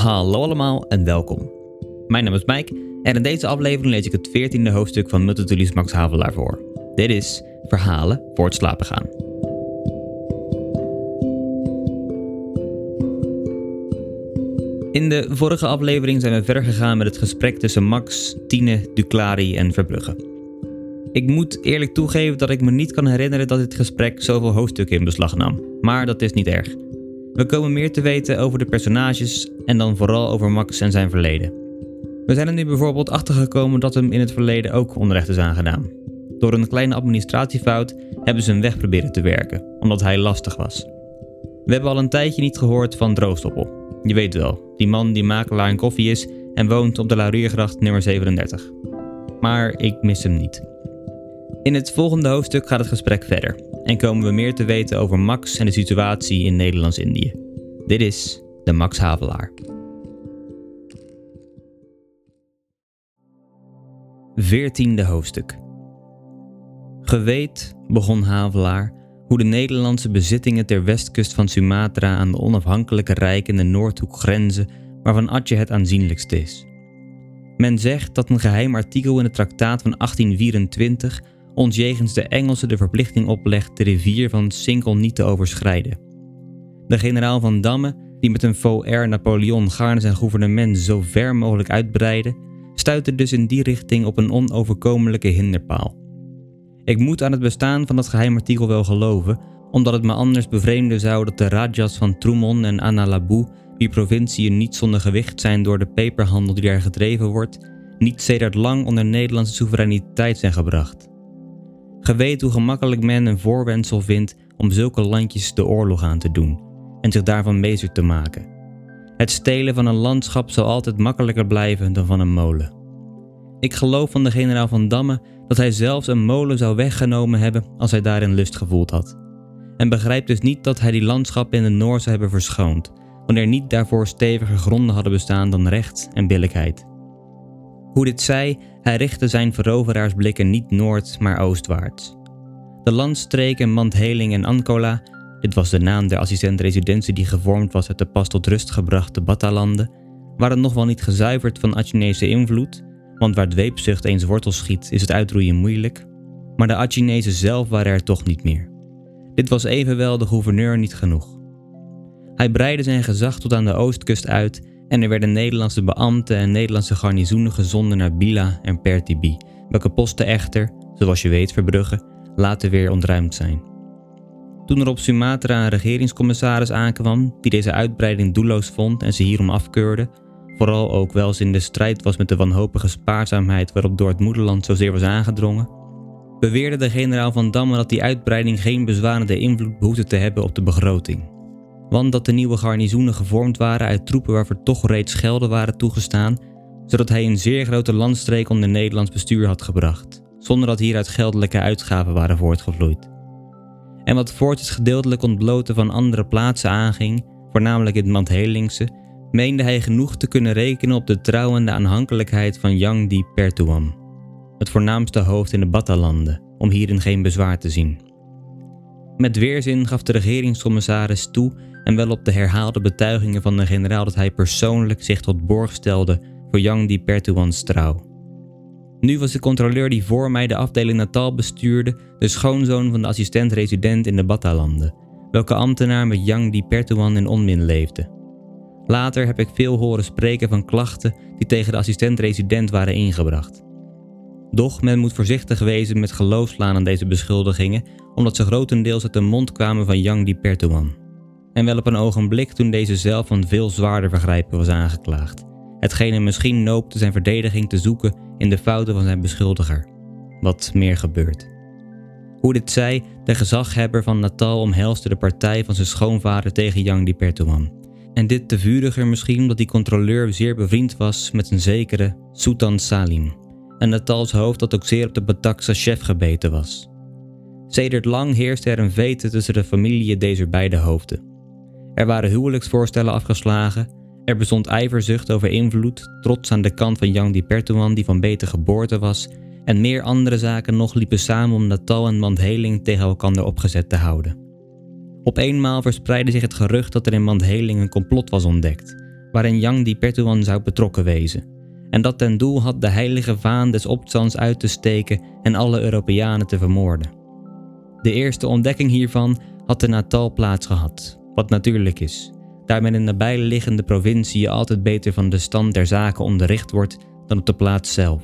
Hallo allemaal en welkom. Mijn naam is Mike en in deze aflevering lees ik het 14e hoofdstuk van Multitulies Max Havelaar voor. Dit is Verhalen voor het slapen gaan. In de vorige aflevering zijn we verder gegaan met het gesprek tussen Max, Tine, Duclari en Verbrugge. Ik moet eerlijk toegeven dat ik me niet kan herinneren dat dit gesprek zoveel hoofdstukken in beslag nam, maar dat is niet erg. We komen meer te weten over de personages en dan vooral over Max en zijn verleden. We zijn er nu bijvoorbeeld achtergekomen dat hem in het verleden ook onrecht is aangedaan. Door een kleine administratiefout hebben ze hem weg proberen te werken, omdat hij lastig was. We hebben al een tijdje niet gehoord van Droogstoppel. Je weet wel, die man die makelaar in koffie is en woont op de Lauriergracht nummer 37. Maar ik mis hem niet. In het volgende hoofdstuk gaat het gesprek verder en komen we meer te weten over Max en de situatie in Nederlands-Indië. Dit is de Max Havelaar. Veertiende hoofdstuk. Geweet, begon Havelaar, hoe de Nederlandse bezittingen ter westkust van Sumatra aan de onafhankelijke rijk in de Noordhoek grenzen, waarvan Atje het aanzienlijkste is. Men zegt dat een geheim artikel in het traktaat van 1824 ons jegens de Engelsen de verplichting oplegt de rivier van Sinkel niet te overschrijden. De generaal van Damme, die met een faux air Napoleon gaarne zijn gouvernement zo ver mogelijk uitbreidde, stuitte dus in die richting op een onoverkomelijke hinderpaal. Ik moet aan het bestaan van dat geheimartikel wel geloven, omdat het me anders bevreemden zou dat de Rajas van Troemon en Annalabou, die provinciën niet zonder gewicht zijn door de peperhandel die daar gedreven wordt, niet sedert lang onder Nederlandse soevereiniteit zijn gebracht. Ge weet hoe gemakkelijk men een voorwendsel vindt om zulke landjes de oorlog aan te doen en zich daarvan meester te maken. Het stelen van een landschap zal altijd makkelijker blijven dan van een molen. Ik geloof van de generaal van Damme dat hij zelfs een molen zou weggenomen hebben als hij daarin lust gevoeld had. En begrijpt dus niet dat hij die landschappen in de Noor zou hebben verschoond, wanneer niet daarvoor steviger gronden hadden bestaan dan recht en billijkheid. Hoe dit zij, hij richtte zijn veroveraarsblikken niet noord, maar oostwaarts. De landstreken Mandheling en Ankola, dit was de naam der assistent-residentie die gevormd was uit de pas tot rust gebrachte Batalanden, waren nog wel niet gezuiverd van Achinese invloed, want waar dweepzucht eens wortel schiet is het uitroeien moeilijk, maar de Achinezen zelf waren er toch niet meer. Dit was evenwel de gouverneur niet genoeg. Hij breidde zijn gezag tot aan de oostkust uit en er werden Nederlandse beambten en Nederlandse garnizoenen gezonden naar Bila en Pertibi, welke posten echter, zoals je weet Verbrugge, later weer ontruimd zijn. Toen er op Sumatra een regeringscommissaris aankwam die deze uitbreiding doelloos vond en ze hierom afkeurde, vooral ook wel eens in de strijd was met de wanhopige spaarzaamheid waarop door het moederland zozeer was aangedrongen, beweerde de generaal van Damme dat die uitbreiding geen bezwarende invloed behoefde te hebben op de begroting want dat de nieuwe garnizoenen gevormd waren uit troepen waarvoor toch reeds gelden waren toegestaan, zodat hij een zeer grote landstreek onder Nederlands bestuur had gebracht, zonder dat hieruit geldelijke uitgaven waren voortgevloeid. En wat voorts het gedeeltelijk ontbloten van andere plaatsen aanging, voornamelijk het Mandhelingse, meende hij genoeg te kunnen rekenen op de trouw en de aanhankelijkheid van Yang Di Pertuam, het voornaamste hoofd in de Batalanden, om hierin geen bezwaar te zien. Met weerzin gaf de regeringscommissaris toe en wel op de herhaalde betuigingen van de generaal dat hij persoonlijk zich tot borg stelde voor Yang Di Pertuans trouw. Nu was de controleur die voor mij de afdeling Natal bestuurde de schoonzoon van de assistent-resident in de Batalanden, welke ambtenaar met Yang Di Pertuan in onmin leefde. Later heb ik veel horen spreken van klachten die tegen de assistent-resident waren ingebracht. Doch men moet voorzichtig wezen met geloofslaan aan deze beschuldigingen, omdat ze grotendeels uit de mond kwamen van Yang Di Pertuan en wel op een ogenblik toen deze zelf van veel zwaarder vergrijpen was aangeklaagd. Hetgeen hem misschien noopte zijn verdediging te zoeken in de fouten van zijn beschuldiger. Wat meer gebeurt. Hoe dit zij, de gezaghebber van Natal omhelste de partij van zijn schoonvader tegen Yang Di Pertuan. En dit te vuriger misschien omdat die controleur zeer bevriend was met een zekere Sultan Salim, een Natals hoofd dat ook zeer op de Batakse chef gebeten was. Sedert lang heerste er een vete tussen de familie deze beide hoofden. Er waren huwelijksvoorstellen afgeslagen. Er bestond ijverzucht over invloed, trots aan de kant van Yang Di Pertuan die van beter geboorte was. En meer andere zaken nog liepen samen om Natal en Mandheling tegen elkaar opgezet te houden. Op eenmaal verspreidde zich het gerucht dat er in Mandheling een complot was ontdekt, waarin Yang di Pertuan zou betrokken wezen, en dat ten doel had de heilige vaan des opstands uit te steken en alle Europeanen te vermoorden. De eerste ontdekking hiervan had te Natal plaatsgehad, wat natuurlijk is, daar men in de nabijliggende provincie altijd beter van de stand der zaken onderricht wordt dan op de plaats zelf.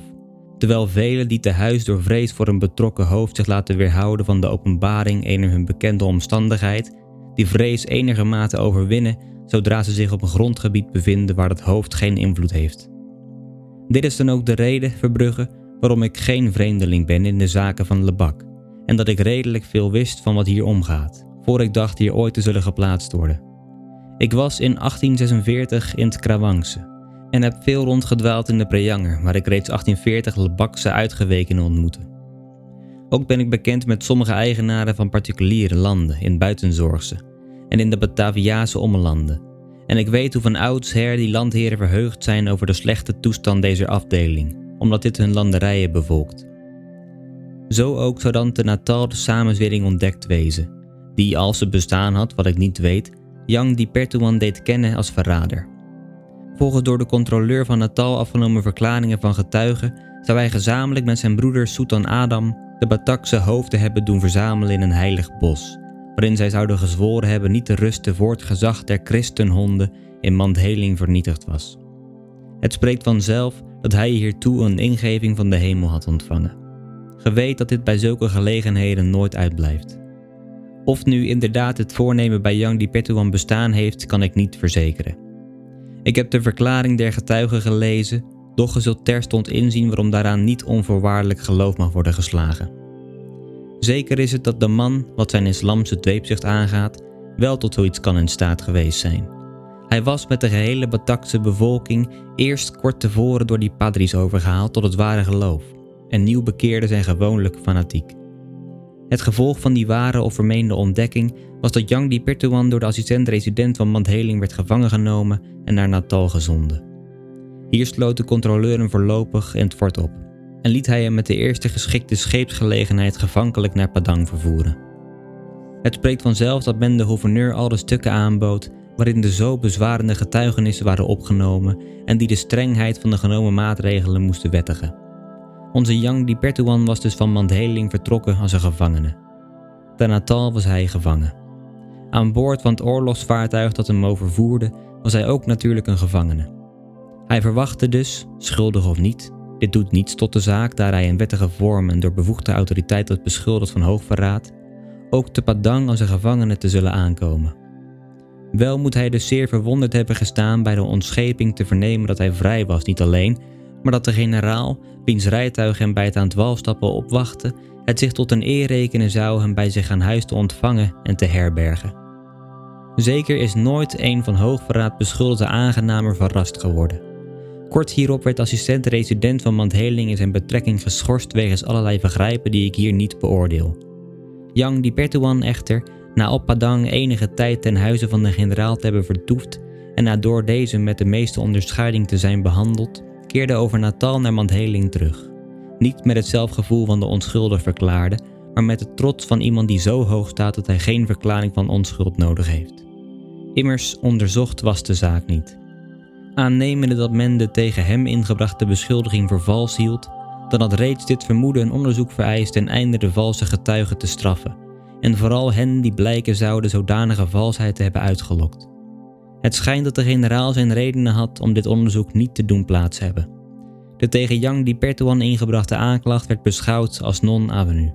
Terwijl velen die te huis door vrees voor een betrokken hoofd zich laten weerhouden van de openbaring eener hun bekende omstandigheid, die vrees enigermate overwinnen zodra ze zich op een grondgebied bevinden waar het hoofd geen invloed heeft. Dit is dan ook de reden, Verbrugge, waarom ik geen vreemdeling ben in de zaken van Lebak en dat ik redelijk veel wist van wat hier omgaat, voor ik dacht hier ooit te zullen geplaatst worden. Ik was in 1846 in het Krawangse en heb veel rondgedwaald in de Prejanger, waar ik reeds 1840 Lebakse uitgewekenen ontmoette. Ook ben ik bekend met sommige eigenaren van particuliere landen in Buitenzorgse en in de Bataviaanse ommelanden. En ik weet hoe van oudsher die landheren verheugd zijn over de slechte toestand deze afdeling, omdat dit hun landerijen bevolkt. Zo ook zou dan te Natal de samenzwering ontdekt wezen, die als ze bestaan had, wat ik niet weet, Yang di Pertuan deed kennen als verrader. Volgens door de controleur van Natal afgenomen verklaringen van getuigen zou hij gezamenlijk met zijn broeder Sultan Adam de Batakse hoofden hebben doen verzamelen in een heilig bos, waarin zij zouden gezworen hebben niet te rusten voor het gezag der christenhonden in Mandheling vernietigd was. Het spreekt vanzelf dat hij hiertoe een ingeving van de hemel had ontvangen. Ge weet dat dit bij zulke gelegenheden nooit uitblijft. Of nu inderdaad het voornemen bij Yang Di Petuan bestaan heeft, kan ik niet verzekeren. Ik heb de verklaring der getuigen gelezen, doch ge zult terstond inzien waarom daaraan niet onvoorwaardelijk geloof mag worden geslagen. Zeker is het dat de man, wat zijn islamse dweepzucht aangaat, wel tot zoiets kan in staat geweest zijn. Hij was met de gehele Batakse bevolking eerst kort tevoren door die padris overgehaald tot het ware geloof, en nieuw bekeerden zijn gewoonlijk fanatiek. Het gevolg van die ware of vermeende ontdekking was dat Yang Di Pertuan door de assistent-resident van Mandheling werd gevangen genomen en naar Natal gezonden. Hier sloot de controleur hem voorlopig in het fort op en liet hij hem met de eerste geschikte scheepsgelegenheid gevankelijk naar Padang vervoeren. Het spreekt vanzelf dat men de gouverneur al de stukken aanbood waarin de zo bezwarende getuigenissen waren opgenomen en die de strengheid van de genomen maatregelen moesten wettigen. Onze Yang Di Pertuan was dus van Mandheling vertrokken als een gevangene. Ten Natal was hij gevangen. Aan boord van het oorlogsvaartuig dat hem overvoerde was hij ook natuurlijk een gevangene. Hij verwachtte dus, schuldig of niet, dit doet niets tot de zaak daar hij in wettige vorm en door bevoegde autoriteit wordt beschuldigd van hoogverraad, ook te Padang als een gevangene te zullen aankomen. Wel moet hij dus zeer verwonderd hebben gestaan bij de ontscheping te vernemen dat hij vrij was, niet alleen, maar dat de generaal, wiens rijtuig hem bij het aan het walstappen opwachtte, het zich tot een eer rekenen zou hem bij zich aan huis te ontvangen en te herbergen. Zeker is nooit een van hoogverraad beschuldigde aangenamer verrast geworden. Kort hierop werd assistent-resident van Mandheling in zijn betrekking geschorst wegens allerlei vergrijpen die ik hier niet beoordeel. Yang Di Pertuan echter, na op Padang enige tijd ten huize van de generaal te hebben vertoefd en na door deze met de meeste onderscheiding te zijn behandeld, keerde over Natal naar Mandheling terug. Niet met het zelfgevoel van de onschuldig verklaarde, maar met de trots van iemand die zo hoog staat dat hij geen verklaring van onschuld nodig heeft. Immers onderzocht was de zaak niet. Aannemende dat men de tegen hem ingebrachte beschuldiging voor vals hield, dan had reeds dit vermoeden een onderzoek vereist ten einde de valse getuigen te straffen, en vooral hen die blijken zouden zodanige valsheid te hebben uitgelokt. Het schijnt dat de generaal zijn redenen had om dit onderzoek niet te doen plaats hebben. De tegen Yang Di Pertuan ingebrachte aanklacht werd beschouwd als non-avenue.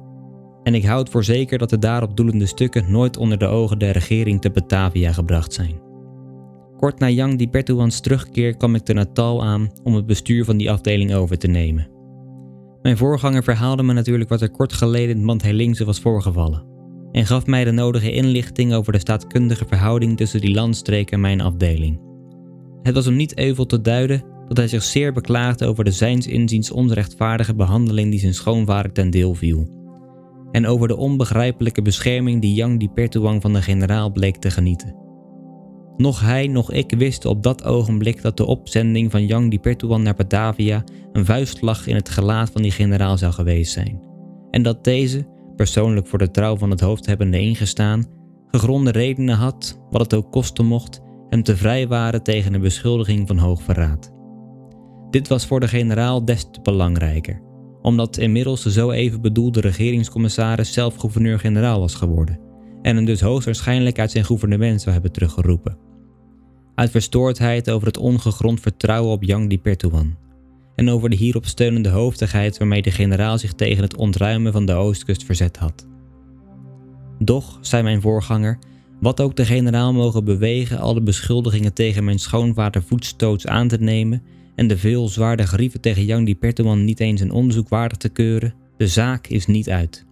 En ik houd voor zeker dat de daarop doelende stukken nooit onder de ogen der regering te Batavia gebracht zijn. Kort na Yang Di Pertuans terugkeer kwam ik te Natal aan om het bestuur van die afdeling over te nemen. Mijn voorganger verhaalde me natuurlijk wat er kort geleden in Mandhelingse was voorgevallen en gaf mij de nodige inlichting over de staatkundige verhouding tussen die landstreek en mijn afdeling. Het was hem niet euvel te duiden dat hij zich zeer beklaagde over de zijns inziens onrechtvaardige behandeling die zijn schoonvader ten deel viel, en over de onbegrijpelijke bescherming die Yang Di Pertuang van de generaal bleek te genieten. Nog hij, nog ik wisten op dat ogenblik dat de opzending van Yang Di Pertuan naar Batavia een vuistslag in het gelaat van die generaal zou geweest zijn, en dat deze, persoonlijk voor de trouw van het hoofd hebbende ingestaan, gegronde redenen had, wat het ook kosten mocht, hem te vrij waren tegen een beschuldiging van hoogverraad. Dit was voor de generaal des te belangrijker, omdat inmiddels de zo even bedoelde regeringscommissaris zelf gouverneur-generaal was geworden en hem dus hoogstwaarschijnlijk uit zijn gouvernement zou hebben teruggeroepen. Uit verstoordheid over het ongegrond vertrouwen op Yang di Pertuan en over de hierop steunende hoofdigheid waarmee de generaal zich tegen het ontruimen van de oostkust verzet had. Doch, zei mijn voorganger, wat ook de generaal mogen bewegen al de beschuldigingen tegen mijn schoonvader voetstoots aan te nemen en de veel zwaarder grieven tegen Yang di Pertuan niet eens een onderzoek waardig te keuren, de zaak is niet uit.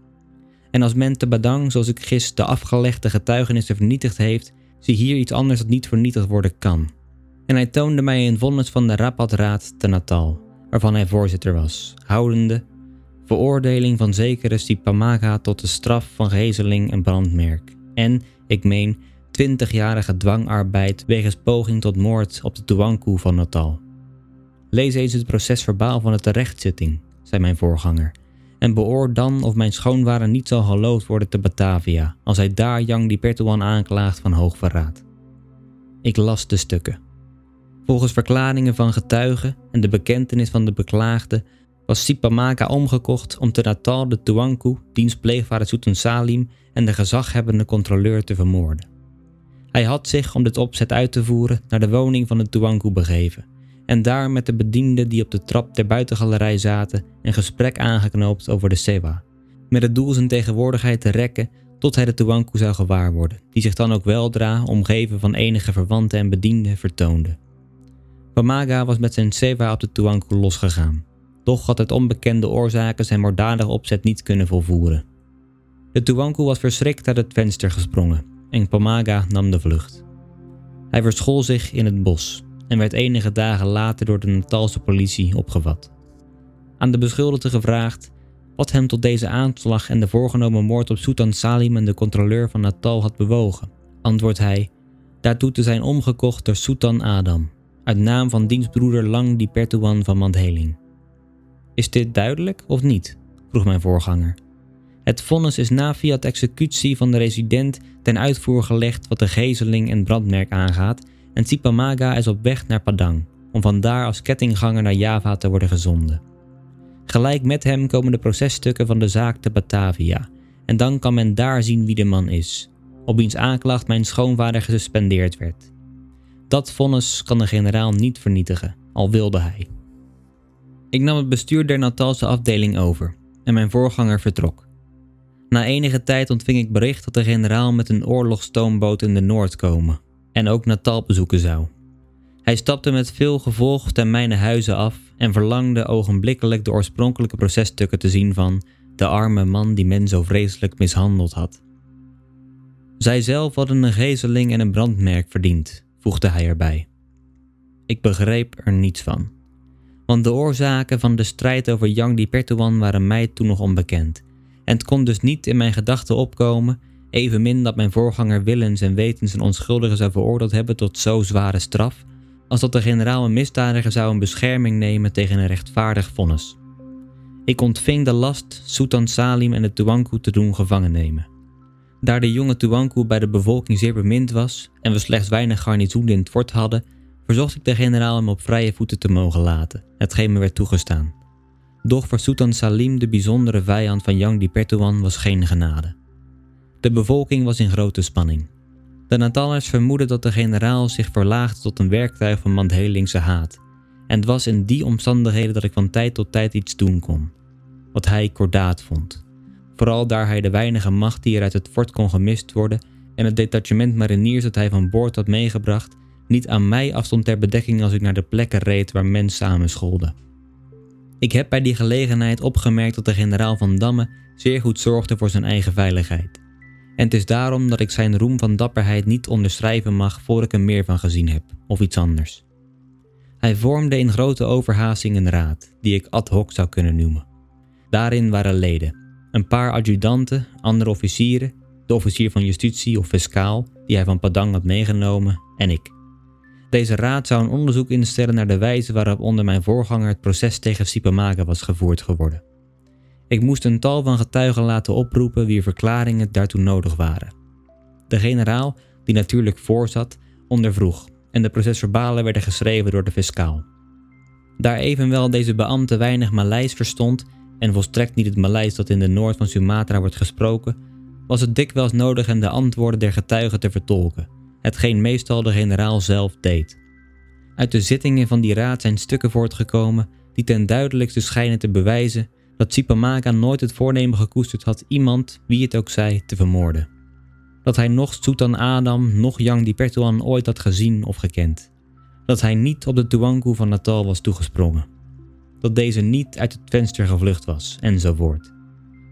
En als men te Badang, zoals ik gis, de afgelegde getuigenissen vernietigd heeft, zie hier iets anders dat niet vernietigd worden kan. En hij toonde mij een vonnis van de Rapadraad te Natal, waarvan hij voorzitter was, houdende veroordeling van zekere Sipamaga tot de straf van gezeling en brandmerk. En, ik meen, twintigjarige dwangarbeid wegens poging tot moord op de Tuanku van Natal. Lees eens het procesverbaal van de terechtzitting, zei mijn voorganger, en beoor dan of mijn schoonvader niet zal geloofd worden te Batavia als hij daar Yang Di Pertuan aanklaagt van hoogverraad. Ik las de stukken. Volgens verklaringen van getuigen en de bekentenis van de beklaagde was Sipamaka omgekocht om te Natal de Tuanku, diens pleegvader Sultan Salim en de gezaghebbende controleur te vermoorden. Hij had zich, om dit opzet uit te voeren, naar de woning van de Tuanku begeven en daar met de bedienden die op de trap der buitengalerij zaten een gesprek aangeknoopt over de Sewa, met het doel zijn tegenwoordigheid te rekken tot hij de Tuanku zou gewaar worden, die zich dan ook weldra, omgeven van enige verwanten en bedienden, vertoonde. Pamaga was met zijn Sewa op de Tuanku losgegaan, doch had uit onbekende oorzaken zijn moorddadige opzet niet kunnen volvoeren. De Tuanku was verschrikt uit het venster gesprongen en Pamaga nam de vlucht. Hij verschool zich in het bos en werd enige dagen later door de Natalse politie opgevat. Aan de beschuldigde gevraagd wat hem tot deze aanslag en de voorgenomen moord op Sultan Salim en de controleur van Natal had bewogen, antwoordt hij daartoe te zijn omgekocht door Sultan Adam, uit naam van dienstbroeder Lang di Pertuan van Mandheling. Is dit duidelijk of niet? vroeg mijn voorganger. Het vonnis is na fiat executie van de resident ten uitvoer gelegd wat de gezeling en brandmerk aangaat en Sipamaga is op weg naar Padang om vandaar als kettingganger naar Java te worden gezonden. Gelijk met hem komen de processtukken van de zaak te Batavia en dan kan men daar zien wie de man is, op wiens aanklacht mijn schoonvader gesuspendeerd werd. Dat vonnis kan de generaal niet vernietigen, al wilde hij. Ik nam het bestuur der Natalse afdeling over en mijn voorganger vertrok. Na enige tijd ontving ik bericht dat de generaal met een oorlogsstoomboot in de Noord komen en ook Natal bezoeken zou. Hij stapte met veel gevolg ten mijne huizen af en verlangde ogenblikkelijk de oorspronkelijke processtukken te zien van de arme man die men zo vreselijk mishandeld had. Zij zelf hadden een gezeling en een brandmerk verdiend, voegde hij erbij. Ik begreep er niets van, want de oorzaken van de strijd over Yang di Pertuan waren mij toen nog onbekend, en het kon dus niet in mijn gedachten opkomen Evenmin dat mijn voorganger willens en wetens een onschuldige zou veroordeeld hebben tot zo zware straf, als dat de generaal een misdadiger zou een bescherming nemen tegen een rechtvaardig vonnis. Ik ontving de last Sultan Salim en de Tuanku te doen gevangen nemen. Daar de jonge Tuanku bij de bevolking zeer bemind was en we slechts weinig garnizoen in het fort hadden, verzocht ik de generaal hem op vrije voeten te mogen laten, hetgeen me werd toegestaan. Doch voor Sultan Salim, de bijzondere vijand van Yang di Pertuan, was geen genade. De bevolking was in grote spanning. De Natalers vermoedden dat de generaal zich verlaagde tot een werktuig van Mandhelingse haat. En het was in die omstandigheden dat ik van tijd tot tijd iets doen kon. Wat hij kordaat vond. Vooral daar hij de weinige macht die er uit het fort kon gemist worden en het detachement mariniers dat hij van boord had meegebracht niet aan mij afstond ter bedekking als ik naar de plekken reed waar men samenscholden. Ik heb bij die gelegenheid opgemerkt dat de generaal van Damme zeer goed zorgde voor zijn eigen veiligheid. En het is daarom dat ik zijn roem van dapperheid niet onderschrijven mag voor ik er meer van gezien heb, of iets anders. Hij vormde in grote overhaasting een raad, die ik ad hoc zou kunnen noemen. Daarin waren leden, een paar adjudanten, andere officieren, de officier van justitie of fiscaal, die hij van Padang had meegenomen, en ik. Deze raad zou een onderzoek instellen naar de wijze waarop onder mijn voorganger het proces tegen Sipamaga was gevoerd geworden. Ik moest een tal van getuigen laten oproepen wie verklaringen daartoe nodig waren. De generaal, die natuurlijk voorzat, ondervroeg en de procesverbalen werden geschreven door de fiscaal. Daar evenwel deze beambte weinig Maleis verstond en volstrekt niet het Maleis dat in de noord van Sumatra wordt gesproken, was het dikwijls nodig hem de antwoorden der getuigen te vertolken, hetgeen meestal de generaal zelf deed. Uit de zittingen van die raad zijn stukken voortgekomen die ten duidelijkste schijnen te bewijzen dat Sipamaka nooit het voornemen gekoesterd had iemand, wie het ook zij, te vermoorden. Dat hij nog Sultan Adam, nog Yang di Pertuan ooit had gezien of gekend. Dat hij niet op de Tuanku van Natal was toegesprongen. Dat deze niet uit het venster gevlucht was, enzovoort.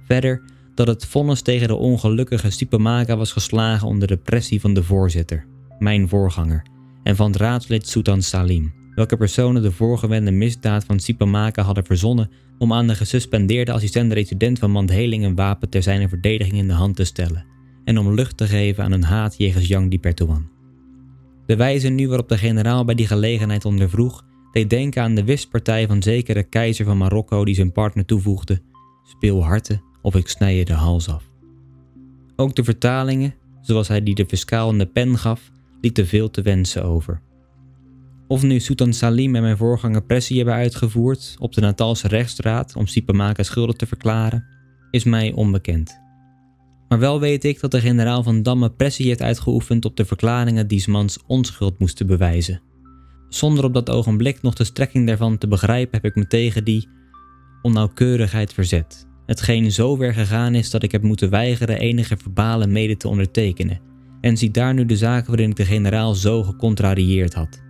Verder dat het vonnis tegen de ongelukkige Sipamaka was geslagen onder de pressie van de voorzitter, mijn voorganger, en van het raadslid Sultan Salim, welke personen de voorgewende misdaad van Sipamaka hadden verzonnen om aan de gesuspendeerde assistent-resident van Mandheling een wapen ter zijn verdediging in de hand te stellen en om lucht te geven aan hun haat jegens Yang di Pertuan. De wijze nu waarop de generaal bij die gelegenheid ondervroeg, deed denken aan de wispartij van zekere keizer van Marokko die zijn partner toevoegde: Speel harten of ik snij je de hals af. Ook de vertalingen, zoals hij die de fiscaal in de pen gaf, lieten veel te wensen over. Of nu Sultan Salim en mijn voorganger pressie hebben uitgevoerd op de Natalse rechtsstraat om Sipamaka schuldig te verklaren, is mij onbekend. Maar wel weet ik dat de generaal van Damme pressie heeft uitgeoefend op de verklaringen die mans onschuld moesten bewijzen. Zonder op dat ogenblik nog de strekking daarvan te begrijpen heb ik me tegen die onnauwkeurigheid verzet. Hetgeen zo ver gegaan is dat ik heb moeten weigeren enige verbalen mede te ondertekenen. En zie daar nu de zaken waarin ik de generaal zo gecontrarieerd had.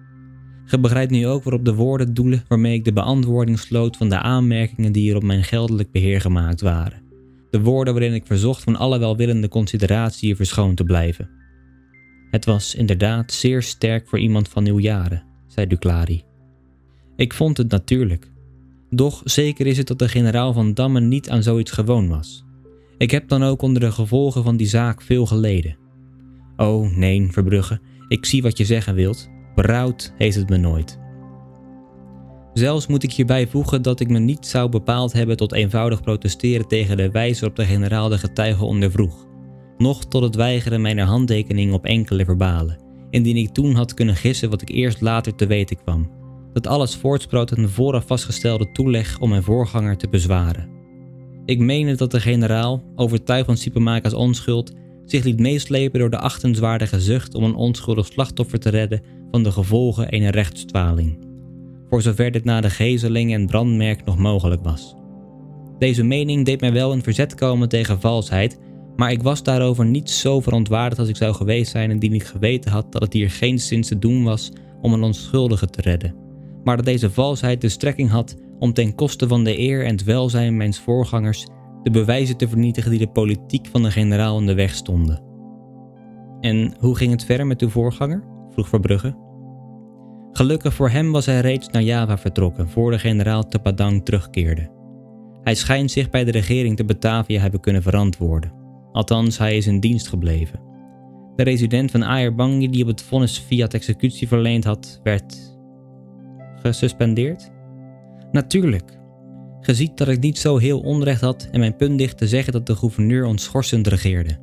Ge begrijpt nu ook waarop de woorden doelen waarmee ik de beantwoording sloot van de aanmerkingen die er op mijn geldelijk beheer gemaakt waren. De woorden waarin ik verzocht van alle welwillende consideratie verschoond te blijven. Het was inderdaad zeer sterk voor iemand van uw jaren, zei Duclari. Ik vond het natuurlijk. Doch zeker is het dat de generaal van Damme niet aan zoiets gewoon was. Ik heb dan ook onder de gevolgen van die zaak veel geleden. Oh, nee, Verbrugge, ik zie wat je zeggen wilt, Berouwd heeft het me nooit. Zelfs moet ik hierbij voegen dat ik me niet zou bepaald hebben tot eenvoudig protesteren tegen de wijze waarop de generaal de getuigen ondervroeg, noch tot het weigeren mijner handtekening op enkele verbalen, indien ik toen had kunnen gissen wat ik eerst later te weten kwam, dat alles voortsproot een vooraf vastgestelde toeleg om mijn voorganger te bezwaren. Ik meende dat de generaal, overtuigd van Sipamaka's onschuld, zich liet meeslepen door de achtenswaardige zucht om een onschuldig slachtoffer te redden van de gevolgen ene rechtsdwaling, voor zover dit na de gezeling en brandmerk nog mogelijk was. Deze mening deed mij wel in verzet komen tegen valsheid, maar ik was daarover niet zo verontwaardigd als ik zou geweest zijn indien ik geweten had dat het hier geen sinds te doen was om een onschuldige te redden, maar dat deze valsheid de strekking had om ten koste van de eer en het welzijn mijns voorgangers de bewijzen te vernietigen die de politiek van de generaal in de weg stonden. En hoe ging het verder met uw voorganger? vroeg Verbrugge. Gelukkig voor hem was hij reeds naar Java vertrokken voor de generaal te Padang terugkeerde. Hij schijnt zich bij de regering te Batavia hebben kunnen verantwoorden. Althans, hij is in dienst gebleven. De resident van Ayerbangi die op het vonnis via executie verleend had, werd gesuspendeerd? Natuurlijk. Ge ziet dat ik niet zo heel onrecht had en mijn punt dicht te zeggen dat de gouverneur ons schorsend regeerde.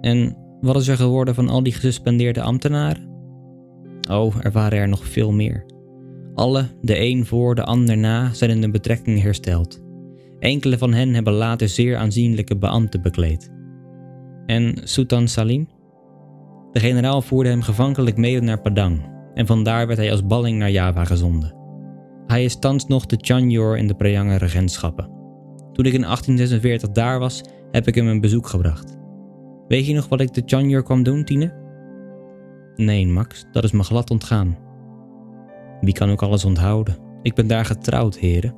En wat is er geworden van al die gesuspendeerde ambtenaren? Oh, er waren er nog veel meer. Alle, de een voor, de ander na, zijn in de betrekking hersteld. Enkele van hen hebben later zeer aanzienlijke beambten bekleed. En Sultan Salim? De generaal voerde hem gevankelijk mede naar Padang en vandaar werd hij als balling naar Java gezonden. Hij is thans nog de Chanyor in de Prejange regentschappen. Toen ik in 1846 daar was, heb ik hem een bezoek gebracht. Weet je nog wat ik de Chanyor kwam doen, Tine? Nee, Max, dat is me glad ontgaan. Wie kan ook alles onthouden? Ik ben daar getrouwd, heren.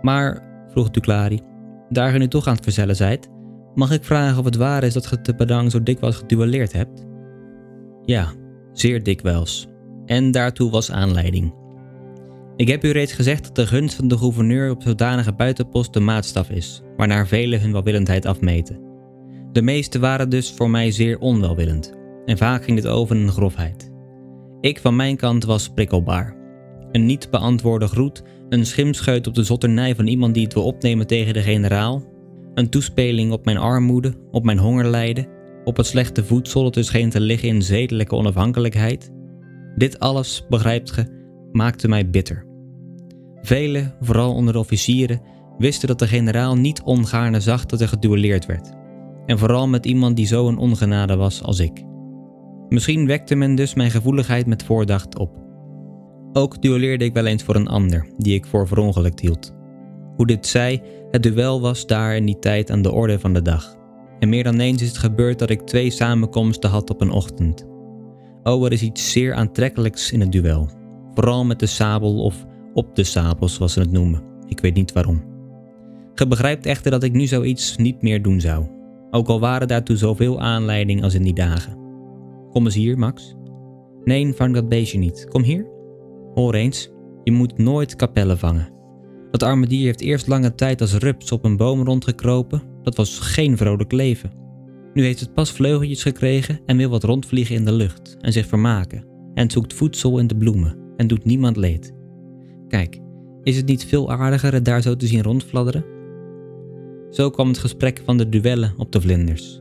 Maar, vroeg Duclari, daar je nu toch aan het verzellen zijt, mag ik vragen of het waar is dat je te Padang zo dikwijls geduelleerd hebt? Ja, zeer dikwijls. En daartoe was aanleiding. Ik heb u reeds gezegd dat de gunst van de gouverneur op zodanige buitenpost de maatstaf is, waarnaar velen hun welwillendheid afmeten. De meeste waren dus voor mij zeer onwelwillend, en vaak ging dit over in grofheid. Ik van mijn kant was prikkelbaar. Een niet beantwoorde groet, een schimscheut op de zotternij van iemand die het wil opnemen tegen de generaal, een toespeling op mijn armoede, op mijn hongerlijden, op het slechte voedsel dat dus scheen te liggen in zedelijke onafhankelijkheid. Dit alles, begrijpt ge, maakte mij bitter. Velen, vooral onder de officieren, wisten dat de generaal niet ongaarne zag dat er geduelleerd werd. En vooral met iemand die zo een ongenade was als ik. Misschien wekte men dus mijn gevoeligheid met voordacht op. Ook duelleerde ik wel eens voor een ander, die ik voor verongelukt hield. Hoe dit zij, het duel was daar in die tijd aan de orde van de dag. En meer dan eens is het gebeurd dat ik twee samenkomsten had op een ochtend. Oh, er is iets zeer aantrekkelijks in het duel. Vooral met de sabel of op de sabel, zoals ze het noemen. Ik weet niet waarom. Ge begrijpt echter dat ik nu zoiets niet meer doen zou. Ook al waren daartoe zoveel aanleiding als in die dagen. Kom eens hier, Max. Nee, vang dat beestje niet. Kom hier. Hoor eens, je moet nooit kapellen vangen. Dat arme dier heeft eerst lange tijd als rups op een boom rondgekropen. Dat was geen vrolijk leven. Nu heeft het pas vleugeltjes gekregen en wil wat rondvliegen in de lucht en zich vermaken. En zoekt voedsel in de bloemen en doet niemand leed. Kijk, is het niet veel aardiger het daar zo te zien rondfladderen? Zo kwam het gesprek van de duellen op de vlinders.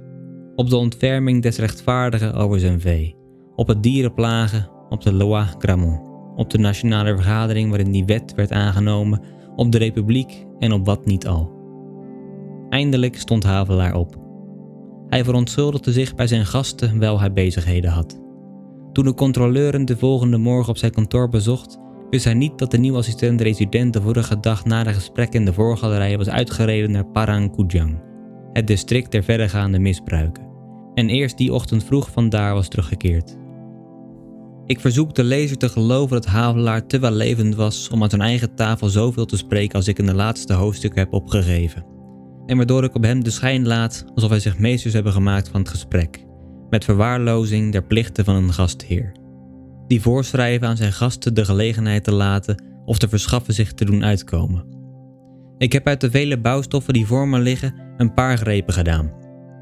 Op de ontferming des rechtvaardigen over zijn vee. Op het dierenplagen, op de loi Gramont. Op de nationale vergadering waarin die wet werd aangenomen. Op de republiek en op wat niet al. Eindelijk stond Havelaar op. Hij verontschuldigde zich bij zijn gasten wel hij bezigheden had. Toen de controleur hem de volgende morgen op zijn kantoor bezocht, wist hij niet dat de nieuwe assistent-resident de vorige dag na de gesprekken in de voorgalerij was uitgereden naar Parangkujang, het district der verregaande misbruiken, en eerst die ochtend vroeg vandaar was teruggekeerd. Ik verzoek de lezer te geloven dat Havelaar te wellevend was om aan zijn eigen tafel zoveel te spreken als ik in de laatste hoofdstukken heb opgegeven. En waardoor ik op hem de schijn laat alsof hij zich meesters hebben gemaakt van het gesprek, met verwaarlozing der plichten van een gastheer die voorschrijven aan zijn gasten de gelegenheid te laten of te verschaffen zich te doen uitkomen. Ik heb uit de vele bouwstoffen die voor me liggen een paar grepen gedaan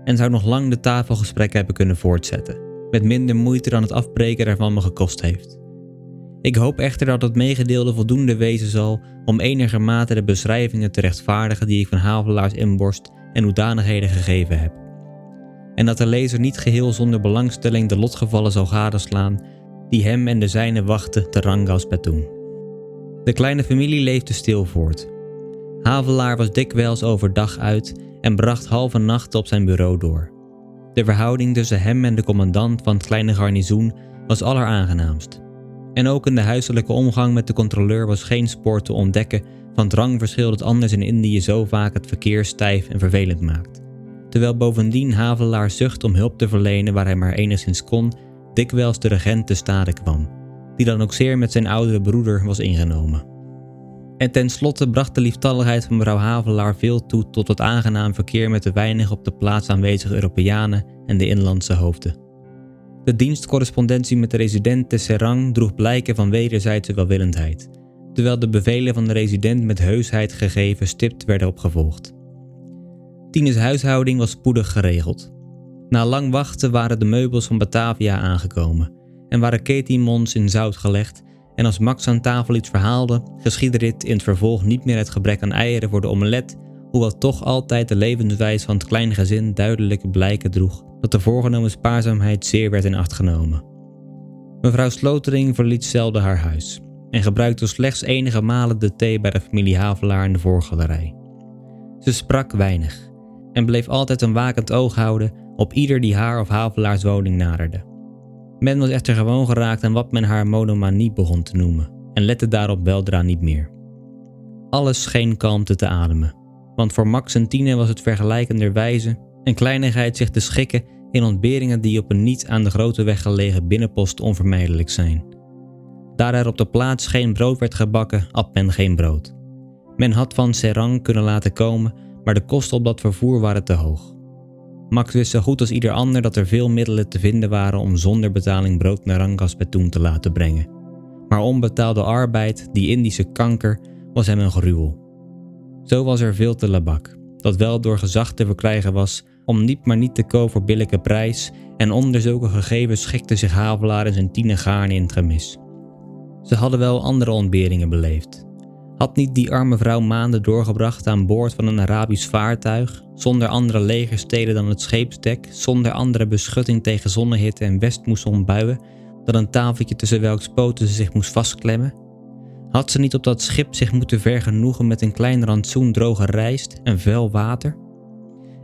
en zou nog lang de tafelgesprekken hebben kunnen voortzetten, met minder moeite dan het afbreken daarvan me gekost heeft. Ik hoop echter dat het meegedeelde voldoende wezen zal om enigermate de beschrijvingen te rechtvaardigen die ik van Havelaars inborst en hoedanigheden gegeven heb. En dat de lezer niet geheel zonder belangstelling de lotgevallen zal gadeslaan die hem en de zijne wachten te Betoen. De kleine familie leefde stil voort. Havelaar was dikwijls overdag uit en bracht halve nachten op zijn bureau door. De verhouding tussen hem en de commandant van het kleine garnizoen was alleraangenaamst. En ook in de huiselijke omgang met de controleur was geen spoor te ontdekken van het rangverschil dat anders in Indië zo vaak het verkeer stijf en vervelend maakt. Terwijl bovendien Havelaar zucht om hulp te verlenen waar hij maar enigszins kon dikwijls de regent te stade kwam, die dan ook zeer met zijn oudere broeder was ingenomen. En tenslotte bracht de lieftalligheid van mevrouw Havelaar veel toe tot het aangenaam verkeer met de weinig op de plaats aanwezige Europeanen en de inlandse hoofden. De dienstcorrespondentie met de resident te Serang droeg blijken van wederzijdse welwillendheid, terwijl de bevelen van de resident met heusheid gegeven stipt werden opgevolgd. Tines huishouding was spoedig geregeld. Na lang wachten waren de meubels van Batavia aangekomen en waren ketimons in zout gelegd en als Max aan tafel iets verhaalde, geschiedde dit in het vervolg niet meer het gebrek aan eieren voor de omelet, hoewel toch altijd de levenswijze van het kleine gezin duidelijke blijken droeg dat de voorgenomen spaarzaamheid zeer werd in acht genomen. Mevrouw Slotering verliet zelden haar huis en gebruikte slechts enige malen de thee bij de familie Havelaar in de voorgalerij. Ze sprak weinig en bleef altijd een wakend oog houden op ieder die haar of Havelaars woning naderde. Men was echter gewoon geraakt aan wat men haar monomanie begon te noemen en lette daarop weldra niet meer. Alles scheen kalmte te ademen, want voor Max en Tine was het vergelijkenderwijze een kleinigheid zich te schikken in ontberingen die op een niet aan de grote weg gelegen binnenpost onvermijdelijk zijn. Daar er op de plaats geen brood werd gebakken, at men geen brood. Men had van Serang kunnen laten komen, maar de kosten op dat vervoer waren te hoog. Max wist zo goed als ieder ander dat er veel middelen te vinden waren om zonder betaling brood naar Rangas Betoen te laten brengen. Maar onbetaalde arbeid, die Indische kanker, was hem een gruwel. Zo was er veel te labak, dat wel door gezag te verkrijgen was om niet maar niet te koop voor billijke prijs en onder zulke gegevens schikte zich Havelaar en zijn tienen gaarne in het gemis. Ze hadden wel andere ontberingen beleefd. Had niet die arme vrouw maanden doorgebracht aan boord van een Arabisch vaartuig, zonder andere legersteden dan het scheepsdek, zonder andere beschutting tegen zonnehitte en westmoessonbuien, dan een tafeltje tussen welks poten ze zich moest vastklemmen? Had ze niet op dat schip zich moeten vergenoegen met een klein rantsoen droge rijst en vuil water?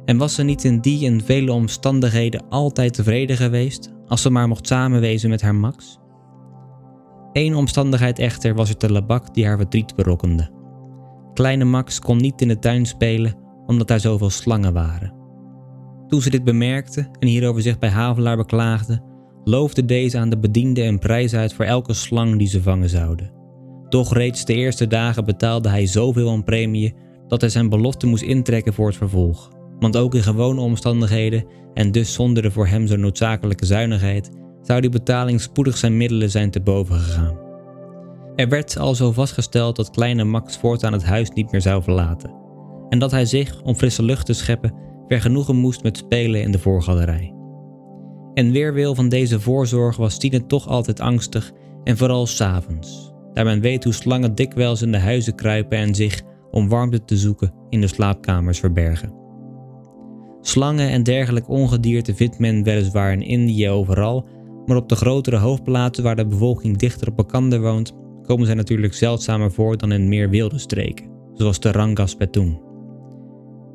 En was ze niet in die en vele omstandigheden altijd tevreden geweest, als ze maar mocht samenwezen met haar Max? Eén omstandigheid echter was er te Labak die haar verdriet berokkende. Kleine Max kon niet in de tuin spelen omdat daar zoveel slangen waren. Toen ze dit bemerkte en hierover zich bij Havelaar beklaagde, loofde deze aan de bediende een prijs uit voor elke slang die ze vangen zouden. Doch reeds de eerste dagen betaalde hij zoveel aan premie dat hij zijn belofte moest intrekken voor het vervolg. Want ook in gewone omstandigheden en dus zonder de voor hem zo noodzakelijke zuinigheid zou die betaling spoedig zijn middelen zijn te boven gegaan. Er werd al zo vastgesteld dat kleine Max voortaan het huis niet meer zou verlaten en dat hij zich, om frisse lucht te scheppen, vergenoegen moest met spelen in de voorgalerij. En weerwil van deze voorzorg was Tine toch altijd angstig en vooral s'avonds, daar men weet hoe slangen dikwijls in de huizen kruipen en zich, om warmte te zoeken, in de slaapkamers verbergen. Slangen en dergelijk ongedierte vindt men weliswaar in Indië overal, maar op de grotere hoofdplaatsen waar de bevolking dichter op elkaar woont, komen zij natuurlijk zeldzamer voor dan in meer wilde streken, zoals de Rangas Petoen.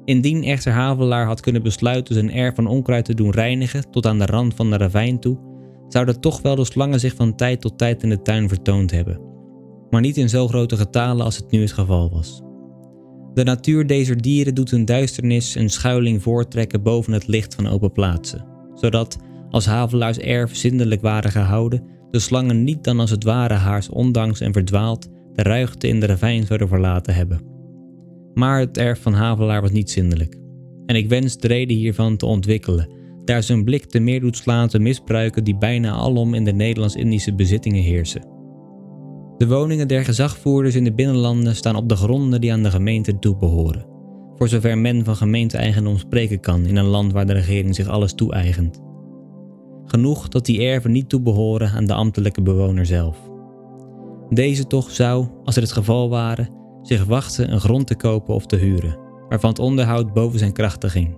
Indien echter Havelaar had kunnen besluiten zijn erf van onkruid te doen reinigen tot aan de rand van de ravijn toe, zouden toch wel de slangen zich van tijd tot tijd in de tuin vertoond hebben. Maar niet in zo grote getalen als het nu het geval was. De natuur deze dieren doet hun duisternis een schuiling voortrekken boven het licht van open plaatsen, zodat, als Havelaars erf zindelijk waren gehouden, de slangen niet dan als het ware haars ondanks en verdwaald de ruigte in de ravijn zouden verlaten hebben. Maar het erf van Havelaar was niet zindelijk. En ik wens de reden hiervan te ontwikkelen, daar zijn blik te meer doet slaan te misbruiken die bijna alom in de Nederlands-Indische bezittingen heersen. De woningen der gezagvoerders in de binnenlanden staan op de gronden die aan de gemeente toebehoren, voor zover men van gemeente-eigendom spreken kan in een land waar de regering zich alles toe-eigent. Genoeg dat die erven niet toebehoren aan de ambtelijke bewoner zelf. Deze toch zou, als het het geval ware, zich wachten een grond te kopen of te huren, waarvan het onderhoud boven zijn krachten ging.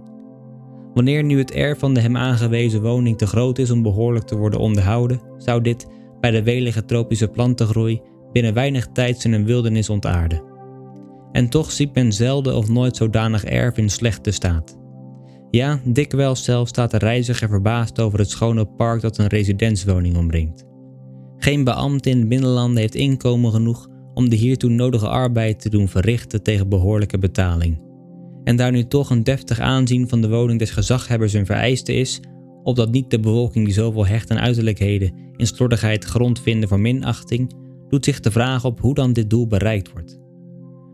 Wanneer nu het erf van de hem aangewezen woning te groot is om behoorlijk te worden onderhouden, zou dit, bij de welige tropische plantengroei, binnen weinig tijd zijn een wildernis ontaarden. En toch ziet men zelden of nooit zodanig erf in slechte staat. Ja, dikwijls zelfs staat de reiziger verbaasd over het schone park dat een residentswoning omringt. Geen beambte in de binnenlanden heeft inkomen genoeg om de hiertoe nodige arbeid te doen verrichten tegen behoorlijke betaling. En daar nu toch een deftig aanzien van de woning des gezaghebbers een vereiste is, opdat niet de bevolking die zoveel hecht aan uiterlijkheden in slordigheid grond vinden voor minachting, doet zich de vraag op hoe dan dit doel bereikt wordt.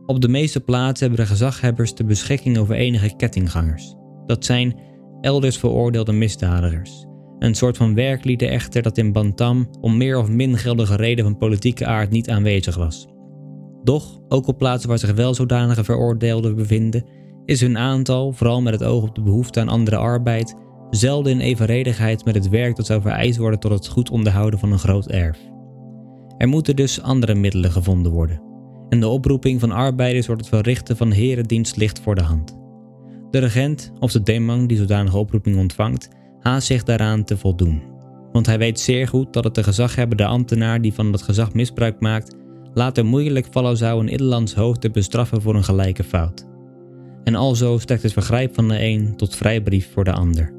Op de meeste plaatsen hebben de gezaghebbers de beschikking over enige kettinggangers. Dat zijn elders veroordeelde misdadigers. Een soort van werklieden echter dat in Bantam om meer of min geldige reden van politieke aard niet aanwezig was. Doch, ook op plaatsen waar zich wel zodanige veroordeelden bevinden, is hun aantal, vooral met het oog op de behoefte aan andere arbeid, zelden in evenredigheid met het werk dat zou vereist worden tot het goed onderhouden van een groot erf. Er moeten dus andere middelen gevonden worden. En de oproeping van arbeiders wordt het verrichten van herendienst licht voor de hand. De regent, of de demang die zodanige oproeping ontvangt, haast zich daaraan te voldoen. Want hij weet zeer goed dat het de gezaghebbende ambtenaar die van dat gezag misbruik maakt, later moeilijk vallen zou een Nederlands hoofd te bestraffen voor een gelijke fout. En alzo strekt het vergrijp van de een tot vrijbrief voor de ander.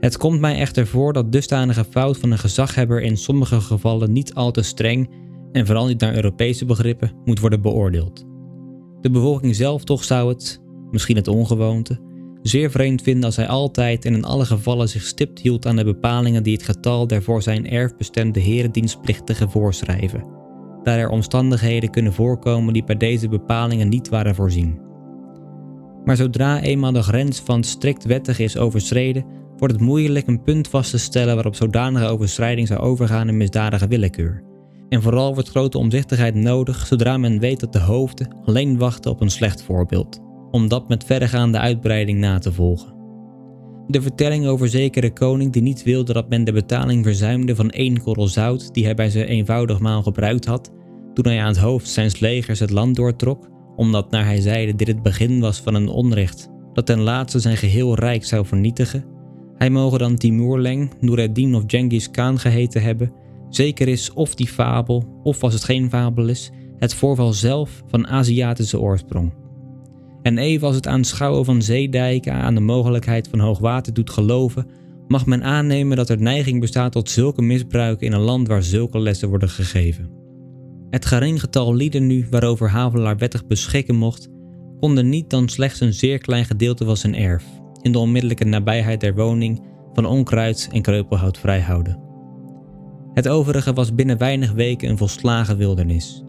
Het komt mij echter voor dat dusdanige fout van een gezaghebber in sommige gevallen niet al te streng en vooral niet naar Europese begrippen moet worden beoordeeld. De bevolking zelf toch zou het, misschien het ongewoonte, zeer vreemd vinden als hij altijd en in alle gevallen zich stipt hield aan de bepalingen die het getal der voor zijn erf bestemde herendienstplichtigen voorschrijven daar er omstandigheden kunnen voorkomen die bij deze bepalingen niet waren voorzien. Maar zodra eenmaal de grens van strikt wettig is overschreden, wordt het moeilijk een punt vast te stellen waarop zodanige overschrijding zou overgaan in misdadige willekeur. En vooral wordt grote omzichtigheid nodig zodra men weet dat de hoofden alleen wachten op een slecht voorbeeld, om dat met verregaande uitbreiding na te volgen. De vertelling over zekere koning die niet wilde dat men de betaling verzuimde van één korrel zout die hij bij zijn eenvoudig maal gebruikt had, toen hij aan het hoofd zijn legers het land doortrok, omdat naar hij zeide dit het begin was van een onrecht dat ten laatste zijn geheel rijk zou vernietigen, hij mogen dan Timurleng, Nureddin of Genghis Khan geheten hebben, zeker is of die fabel, of als het geen fabel is, het voorval zelf van Aziatische oorsprong. En even als het aanschouwen van zeedijken aan de mogelijkheid van hoogwater doet geloven, mag men aannemen dat er neiging bestaat tot zulke misbruiken in een land waar zulke lessen worden gegeven. Het gering getal lieden nu waarover Havelaar wettig beschikken mocht, konden niet dan slechts een zeer klein gedeelte van zijn erf, in de onmiddellijke nabijheid der woning, van onkruid en kreupelhout vrijhouden. Het overige was binnen weinig weken een volslagen wildernis.